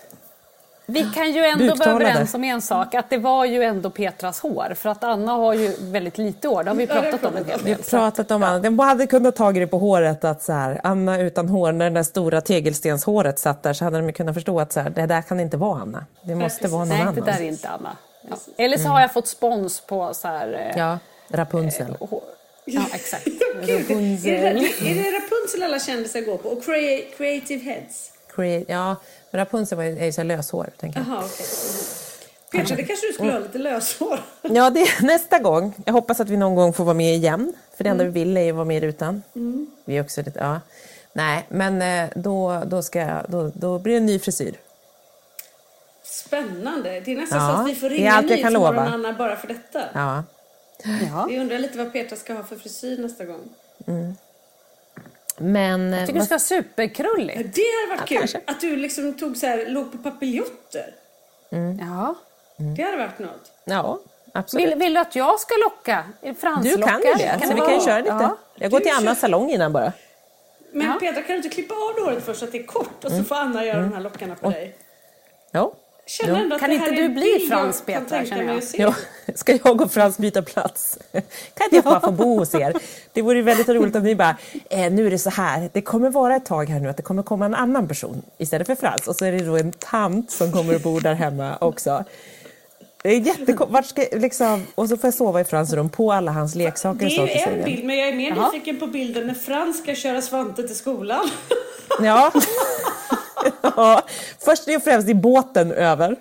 Vi kan ju ändå vara överens om en sak, att det var ju ändå Petras hår. För att Anna har ju väldigt lite hår, det har vi pratat om en hel del. Vi har pratat om Anna, de hade kunnat ta det på håret att så här, Anna utan hår, när det där stora tegelstenshåret satt där så hade de kunnat förstå att så här, det där kan inte vara Anna. Det måste vara någon annan. Nej, det där är inte Anna. Ja. Eller så har jag fått spons på så här... Eh, ja, Rapunzel. Eh, ja, exakt. Rapunzel. Är det, är det Rapunzel alla kändisar går på? Och Creative Heads? create, ja, men Rapunzel var ju- är ju så här löshår, tänker jag. Jaha, okej. Petra, det kanske du skulle ha lite löshår. Ja, det är nästa gång. Jag hoppas att vi någon gång får vara med igen. För det enda vi vill är ju att vara med i rutan. Vi är också lite, ja. Nej, men eh, då, då, ska jag, då, då blir det en ny frisyr. Spännande. Det är nästan Ja, så att vi får ringa kan Nyhetsmorgon. Anna bara för detta. Ja. Ja. Vi undrar lite vad Petra ska ha för frisyr nästa gång. Men... Jag tycker det ska vara superkrulligt. Det hade varit kul. kanske. Att du liksom tog så här, låg på papiljotter. Ja. Det hade varit något. Ja, absolut. Vill, vill du att jag ska locka? Franslocka? du kan ju det, så vi kan ju köra lite. Ja. Jag går till Annas salong innan bara. Men Ja. Petra, kan du inte klippa av håret först så att det är kort och så får Anna göra de här lockarna på dig? Ja. Att Kan inte du bli det jag Frans, kan Petra, tänka känner jag? Ja, ska jag och Frans byta plats? Kan inte jag bara få bo hos er? Det vore väldigt roligt om ni bara, eh, nu är det så här, det kommer vara ett tag här nu att det kommer komma en annan person istället för Frans. Och så är det då en tant som kommer att bo där hemma också. Det är jättekonstigt. Liksom, och så får jag sova i Frans rum på alla hans leksaker Det och är ju en bild, men jag är mer Jaha. nyfiken på bilden när Frans ska köra Svante till skolan. Ja. ja. Först och främst är båten över.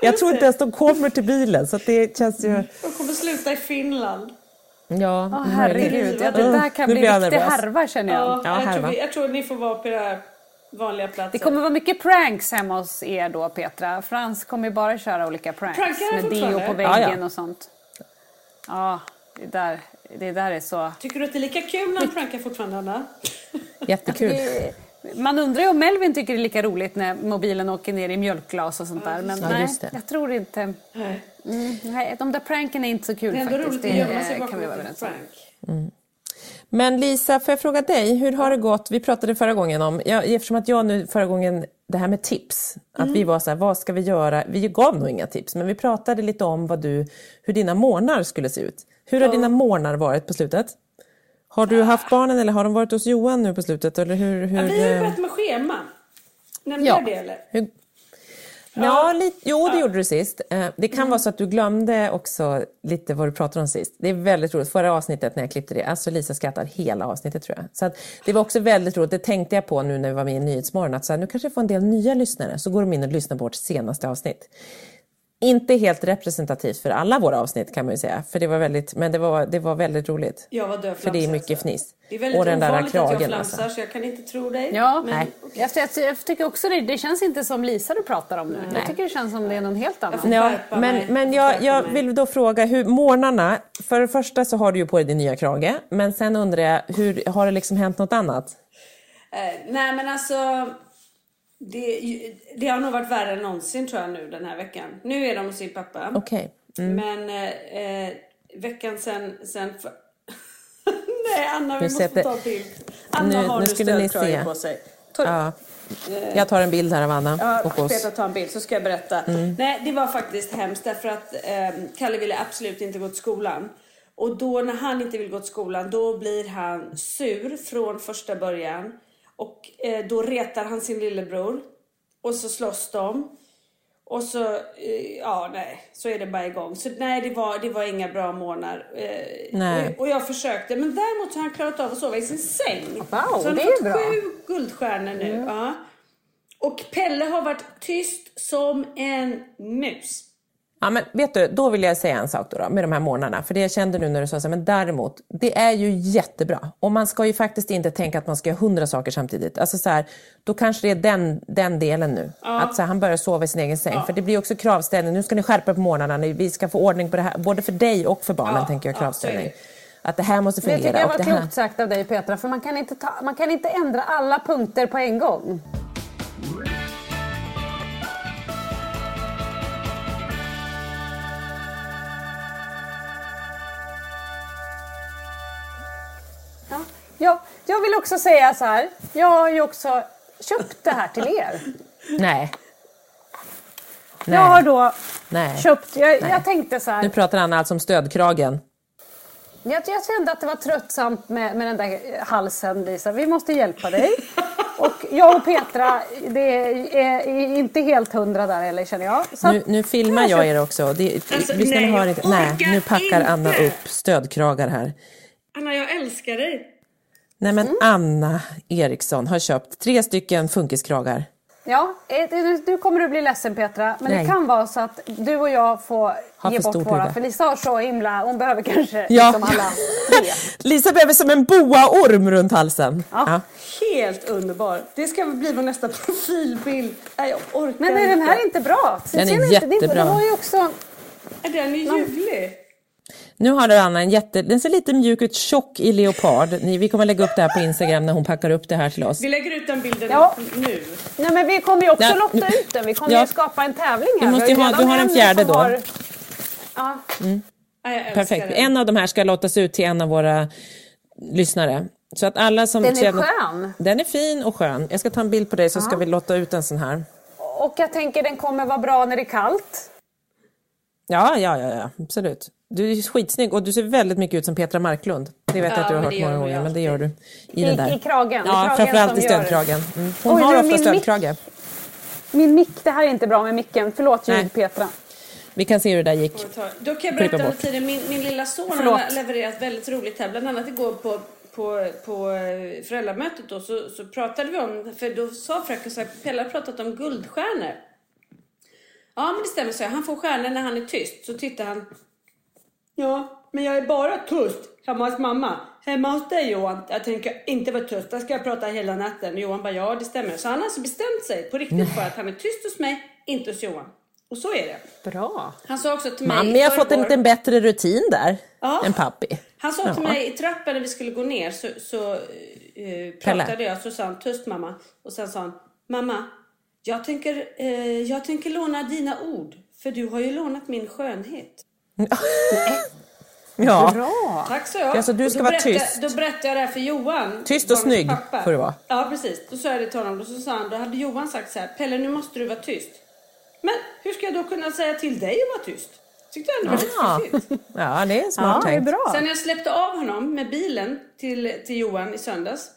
Jag tror inte ens de kommer till bilen så att det känns ju... De kommer sluta i Finland. Ja, Åh, herregud, ja, det där kan Nu bli jag riktig härva känner jag. Ja, Ja, jag, tror härva. vi, jag tror ni får vara på era vanliga platser. Det kommer vara mycket pranks hemma hos er då Petra. Frans kommer ju bara köra olika pranks. Prankar med deo på väggen Ja, ja. och sånt. Ja, det där, det där är så... Tycker du att det är lika kul när han prankar fortfarande, Anna? Jättekul. Man undrar ju om Melvin tycker det är lika roligt när mobilen åker ner i mjölkglas och sånt där. Men Ja, nej, jag tror inte... Nej. Mm, nej, de där pranken är inte så kul Det är ändå faktiskt. roligt att gömma sig bakom en prank. Men Lisa, får jag fråga dig, hur har det gått? Vi pratade förra gången om, ja, eftersom att jag nu förra gången, det här med tips, att vi var så här, vad ska vi göra? Vi gav nog inga tips, men vi pratade lite om vad du, hur dina månader skulle se ut. Hur har dina månader varit på slutet? Har du haft barnen eller har de varit hos Johan nu på slutet? Eller hur, hur, Ja, vi har ju eh, börjat med schema. Nämnde Ja. jag det eller? hur, Ja, lite, jo det gjorde du sist. Eh, Det kan vara så att du glömde också lite vad du pratade om sist. Det är väldigt roligt. Förra avsnittet när jag klippte det, alltså Lisa skrattar hela avsnittet tror jag. Så att det var också väldigt roligt, det tänkte jag på nu när vi var med i Nyhetsmorgon, att så här, nu kanske jag får en del nya lyssnare, så går de in och lyssnar på vårt senaste avsnitt. Inte helt representativt för alla våra avsnitt kan man ju säga, för det var väldigt, men det var, det var väldigt roligt. Jag var död För det är mycket alltså. fniss. Det är väldigt Och den där ovanligt att jag kragen, flamsar alltså. så jag kan inte tro dig. Ja, men, Nej. jag, jag, jag tycker också det. Det känns inte som Lisa du pratar om nu. Jag tycker det känns som det är någon helt annan. Ja, men, mig. men Jag jag, vill då fråga, hur morgnarna, för det första så har du ju på dig din nya krage, men sen undrar jag, hur, har det liksom hänt något annat? Eh, nej men alltså. Det, det har nog varit värre än någonsin tror jag nu den här veckan. Nu är de hos sin pappa. Okej. Men eh, eh, veckan sen... sen för... Nej Anna vi Nu måste sätter- ta bild. Anna Nu- har nu nu skulle ni stödkrage se. på sig. Ta, Ja. Jag tar en bild här av Anna Ja, och oss. Petra tar en bild så ska jag berätta. Nej, det var faktiskt hemskt därför att eh, Kalle ville absolut inte gå till skolan. Och då när han inte vill gå till skolan då blir han sur från första början. Och eh, då retar han sin lillebror. Och så slåss de. Och så, eh, ja nej, så är det bara igång. Så nej, det var, det var inga bra månader. Eh, Nej. Och, och jag försökte, men däremot så har han klarat av att sova i sin säng. Wow, så han det har är fått sju guldstjärnor nu. Ja. Och Pelle har varit tyst som en mus. Ja, men vet du, då vill jag säga en sak då, då med de här månaderna. För det jag kände nu när du sa så här, men däremot, det är ju jättebra. Och man ska ju faktiskt inte tänka att man ska göra hundra saker samtidigt. Alltså så här, då kanske det är den, den delen nu. Att så här, han börjar sova i sin egen säng. För det blir också kravställning, nu ska ni skärpa på morgnarna, vi ska få ordning på det här. Både för dig och för barnen Ja, tänker jag ja, kravställning. det. att det här måste Det fungera. tycker jag och var det här... klokt sagt av dig Petra, för man kan, inte ta, man kan inte ändra alla punkter på en gång. Jag, jag vill också säga så här, jag har ju också köpt det här till er. Nej. Jag har då Nej. köpt, jag, Nej. jag tänkte så här, Nu pratar Anna alltså om stödkragen. Jag, jag kände att det var tröttsamt med, med den där halsen Lisa. Vi måste hjälpa dig. Och jag och Petra, det är, inte helt hundra där heller känner jag. Så Nu, nu filmar jag er också. Det, Alltså, nej, hör jag inte. Nej, nu packar Anna inte. upp stödkragar här. Anna, jag älskar dig. Nej men Mm. Anna Eriksson har köpt tre stycken funkiskragar. Ja, eh, nu- nu kommer du bli ledsen Petra, men Nej. det kan vara så att du och jag får Har ge för bort våra. huvud. För Lisa har så himla, hon behöver kanske Ja. liksom alla tre. Lisa behöver som en boaorm runt halsen. Ja. Helt underbar. Det ska bli vår nästa profilbild. Nej, jag orkar Men är den här inte bra? Den är Ser ni inte? Jättebra. Det var ju också... Den är ljuvlig. Nu har Anna en jätte... Den ser lite mjuk ut, tjock i leopard. Ni, vi kommer lägga upp det här på Instagram när hon packar upp det här till oss. Vi lägger ut den bilden Ja. nu. Nej men vi kommer ju också Ja. lotta ut den. Vi kommer Ja. ju skapa en tävling här. Vi måste ha- du har en fjärde då. Har... Ja. Älskar Perfekt. Den. En av de här ska lottas ut till en av våra lyssnare. Så att alla som Den är känner- skön. Den är fin och skön. Jag ska ta en bild på dig så ska vi lotta ut en sån här. Och jag tänker den kommer vara bra när det är kallt. Ja, ja, ja, ja. absolut. Du är skitsnygg och du ser väldigt mycket ut som Petra Marklund. Det vet jag Ja, att du har hört många gånger, men det gör du i, den där. I, I kragen. Ja, I kragen framförallt i stödkragen. Mm. Hon Oj, har du, ofta min mick- stödkrage. Min mick, det här är inte bra med micken. Förlåt Nej. ljud Petra. Vi kan se hur det där gick. Då kan jag berätta under tiden. Min, min lilla son Förlåt. har levererat väldigt roligt här. Bland annat igår på, på, på eh, föräldramötet då, så, så pratade vi om, för då sa fröken så här, Pelle har pratat om guldstjärnor. Ja men det stämmer så jag. Han får stjärnor när han är tyst. Så tittar han. Ja, men jag är bara tyst hemma hos mamma. Hemma hos dig Johan, jag tänker inte vara tyst. Där ska jag prata hela natten. Johan bara, ja det stämmer. Så han har alltså bestämt sig på riktigt för att han är tyst hos mig, inte hos Johan. Och så är det. Bra. Han sa också till mig Mamma, jag har fått en liten bättre rutin där Ja. än pappi. Han sa till Ja. mig i trappan när vi skulle gå ner så, så eh, pratade jag så sa han tyst mamma och sen sa han mamma jag tänker, eh, jag tänker låna dina ord för du har ju lånat min skönhet. Ja. Bra. Tack så jag. Alltså, du ska då vara berättade- tyst. Då berättade jag det här för Johan. Tyst och snygg pappa. får du vara. Ja precis. Då sa jag det till honom och så sa han, då hade Johan sagt så här Pelle nu måste du vara tyst. Men hur ska jag då kunna säga till dig att vara tyst? Tyckte jag ändå var Ja. lite fiffigt. ja, det är smart Ja, det är tänkt. bra. Sen när jag släppte av honom med bilen till, till Johan i söndags.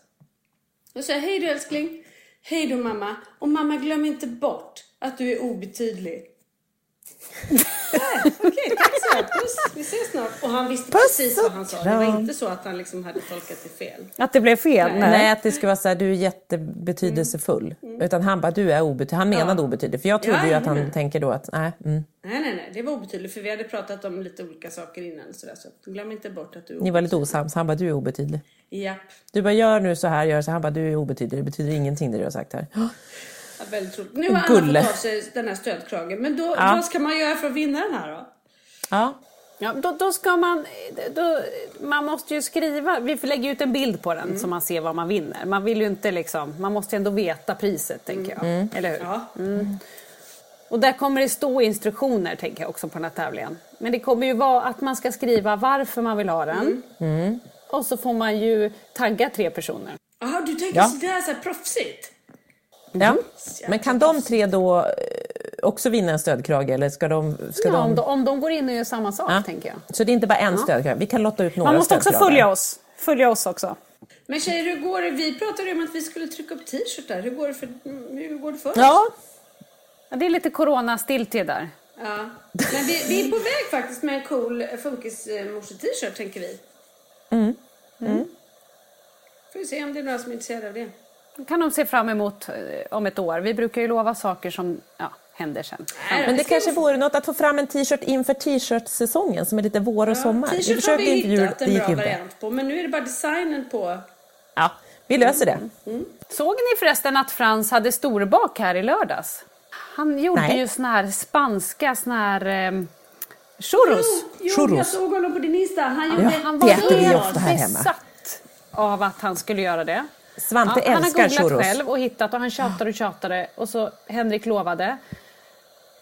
Då sa jag, hej du älskling. Hej då mamma. Och mamma glöm inte bort att du är obetydlig. Nej, Okej, tack så. Puss, vi ses snart. Och han visste Puss precis vad han sa. Det var inte så att han liksom hade tolkat det fel. Att det blev fel? Nej, att det ska vara så här, du är jättebetydelsefull. Utan han bara, du är obetydlig. Han menade obetydlig. För jag trodde Ja, ju att han jajamän. tänker då att, nej. Mm. Nej, nej, nej. Det var obetydligt för vi hade pratat om lite olika saker innan. Så, där, så glöm inte bort att du är Ni var lite obetydlig. osams. Han bara, du är obetydlig. Japp. Du bara, gör nu så här, gör så här. Han bara, du är obetydlig. Det betyder ingenting det du har sagt här. Ja, väldigt roligt. Nu har Anna Gulle. fått av sig den här stödkragen. Men då, Ja. vad ska man göra för att vinna den här då? Ja. Ja, då, då ska man, då, man måste ju skriva, vi får lägga ut en bild på den så man ser vad man vinner. Man vill ju inte liksom, man måste ju ändå veta priset tänker jag. Eller hur? Ja. Och där kommer det stå instruktioner tänker jag också på den här tävlingen. Men det kommer ju vara att man ska skriva varför man vill ha den. Och så får man ju tagga tre personer. Jaha, du tänker Ja. sådär så här proffsigt? Ja. Men kan de tre då eh, också vinna en stödkrage? Eller ska de... Ska Ja, de... om, de, om de går in och gör samma sak Ja. tänker jag. Så det är inte bara en stödkrage? Vi kan lotta ut några Man måste också följa oss. Följa oss också. Men tjejer, hur går det? Vi pratade ju om att vi skulle trycka upp t-shirtar. Hur går det för, hur går det för oss? Ja, Ja, det är lite corona-stiltje där. Ja. Men vi, vi är på väg faktiskt med en cool funkismorse-t-shirt, tänker vi. Mm. Får vi se om det är några som är intresserade av det. Kan de se fram emot eh, om ett år. Vi brukar ju lova saker som ja, händer sen. men det kanske vore något att få fram en t-shirt inför t-shirt-säsongen som är lite vår och sommar. T-shirt har vi hittat en bra variant på, men nu är det bara designen på. Ja, vi löser det. Såg ni förresten att Frans hade storbak här i lördags? Han gjorde Nej. ju såna här spanska såna här eh, churros. Jo, jag Churros. såg honom på din Insta. Han gjorde Ja, Han var helt besatt av att han skulle göra det. Svante han har älskar googlat churros. själv och hittat och han tjatade och tjatade och så Henrik lovade.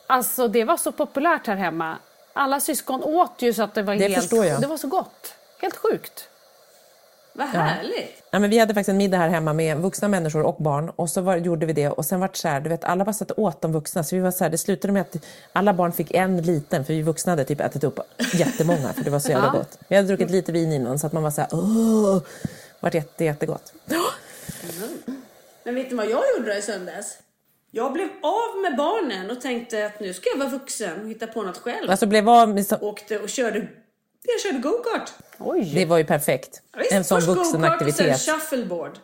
Alltså det var så populärt här hemma. Alla syskon åt ju så att det var Det helt... förstår jag. Det var så gott. Helt sjukt. Vad härligt. Ja, men vi hade faktiskt en middag här hemma med vuxna människor och barn och så var, gjorde vi det och sen vart så här, du vet, alla bara satt och åt de vuxna så vi var så här, det slutade med att alla barn fick en liten för vi vuxna hade typ ätit upp jättemånga för det var så jävla Ja. gott. Vi hade druckit lite vin innan så att man var så här, åh, vart jätte, jättegott. Men vet ni vad jag gjorde i söndags? Jag blev av med barnen och tänkte att nu ska jag vara vuxen och hitta på något själv. Alltså blev av med så, Åkte och körde, jag körde go-kart. Oj, det var ju perfekt. Ja, visst, En sån först go-kart och vuxenaktivitet. sen shuffleboard.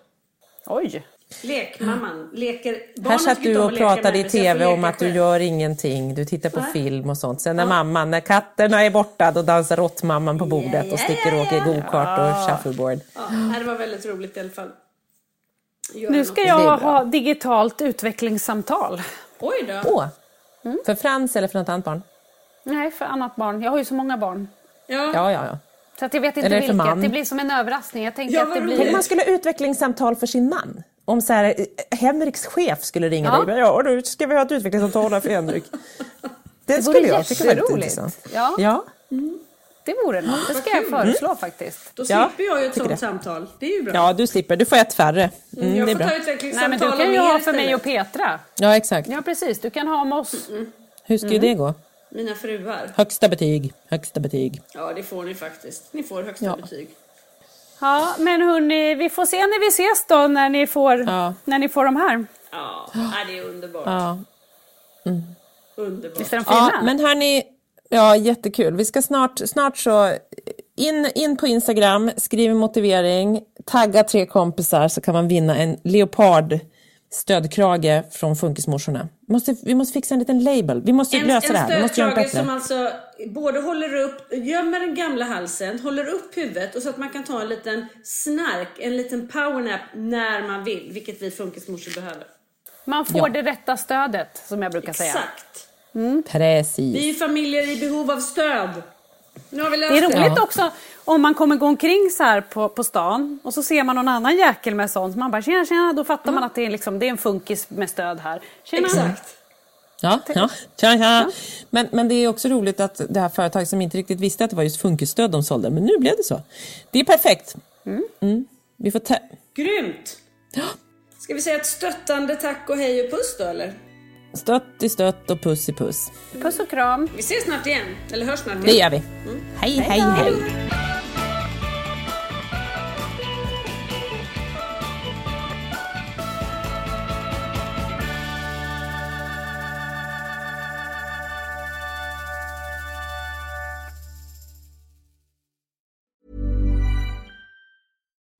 oj. Lekmamman. Leker, Här satt du och pratade i TV om att du själv. gör ingenting. Du tittar på film och sånt. Sen när mamman, när katterna är borta, då dansar råttmamman på bordet och sticker och åker gokart och shuffleboard. Ja, det var väldigt roligt i alla fall. Göra Nu ska jag ha digitalt utvecklingssamtal. Oj då. Åh! Mm. För Frans eller för något annat barn? Nej, för annat barn. Jag har ju så många barn. Ja. Ja, ja, ja. Så att jag vet inte vilket. man. Det blir som en överraskning. Jag tänker Ja, att det blir... Tänk om man skulle ha utvecklingssamtal för sin man. Om så här, eh, Henriks chef skulle ringa Ja. dig. Ja, nu ska vi ha ett utvecklingssamtal här för Henrik. Det, Det skulle jag tycka var intressant. Ja, Ja, det vore något. Det ska jag föreslå faktiskt. Då Ja, slipper jag ju ett sånt det. samtal. Det är ju bra. ja, du slipper. Du får ett färre. Mm, jag det är får bra. ta Nej, men utvecklingssamtal du kan ju ha för mig och Petra. Ja, exakt. Ja, precis. Du kan ha om oss. Hur ska ju det gå? Mina fruar. Högsta betyg, högsta betyg. Ja, det får ni faktiskt. Ni får högsta Ja. betyg. Ja, men hörni, vi får se när vi ses då, när ni får, Ja. när ni får de här. Ja, det är underbart. Ja. Underbart. Visst är de fina? Ja, men hörni, ja jättekul. Vi ska snart, snart så in, in på Instagram, skriv en motivering, tagga tre kompisar så kan man vinna en leopard stödkrage från Funkismorsorna. Måste, vi måste fixa en liten label. Vi måste En, lösa det här. Vi en måste göra det stödkrage bättre. som alltså både håller upp, gömmer den gamla halsen, håller upp huvudet och så att man kan ta en liten snark, en liten powernap när man vill, vilket vi funkismorsor behöver. Man får Ja. det rätta stödet, som jag brukar säga. Exakt. Precis. Vi är familjer i behov av stöd. Nu har vi löst Det är roligt Ja. också om man kommer gå omkring så här på, på stan och så ser man någon annan jäkel med sånt. Man bara tjena tjena, då fattar man att det är, liksom, det är en funkis med stöd här. Tjena. Exakt. Ja, ja. Tja, tja. Men, men det är också roligt att det här företaget som inte riktigt visste att det var just funkisstöd de sålde, men nu blev det så. Det är perfekt. Mm. Vi får ta... Grymt! Ska vi säga ett stöttande tack och hej och puss då eller? Stött i stött och puss i puss. Puss och kram. Vi ses snart igen, eller hörs snart Det igen. gör vi. Hej, hej, hej.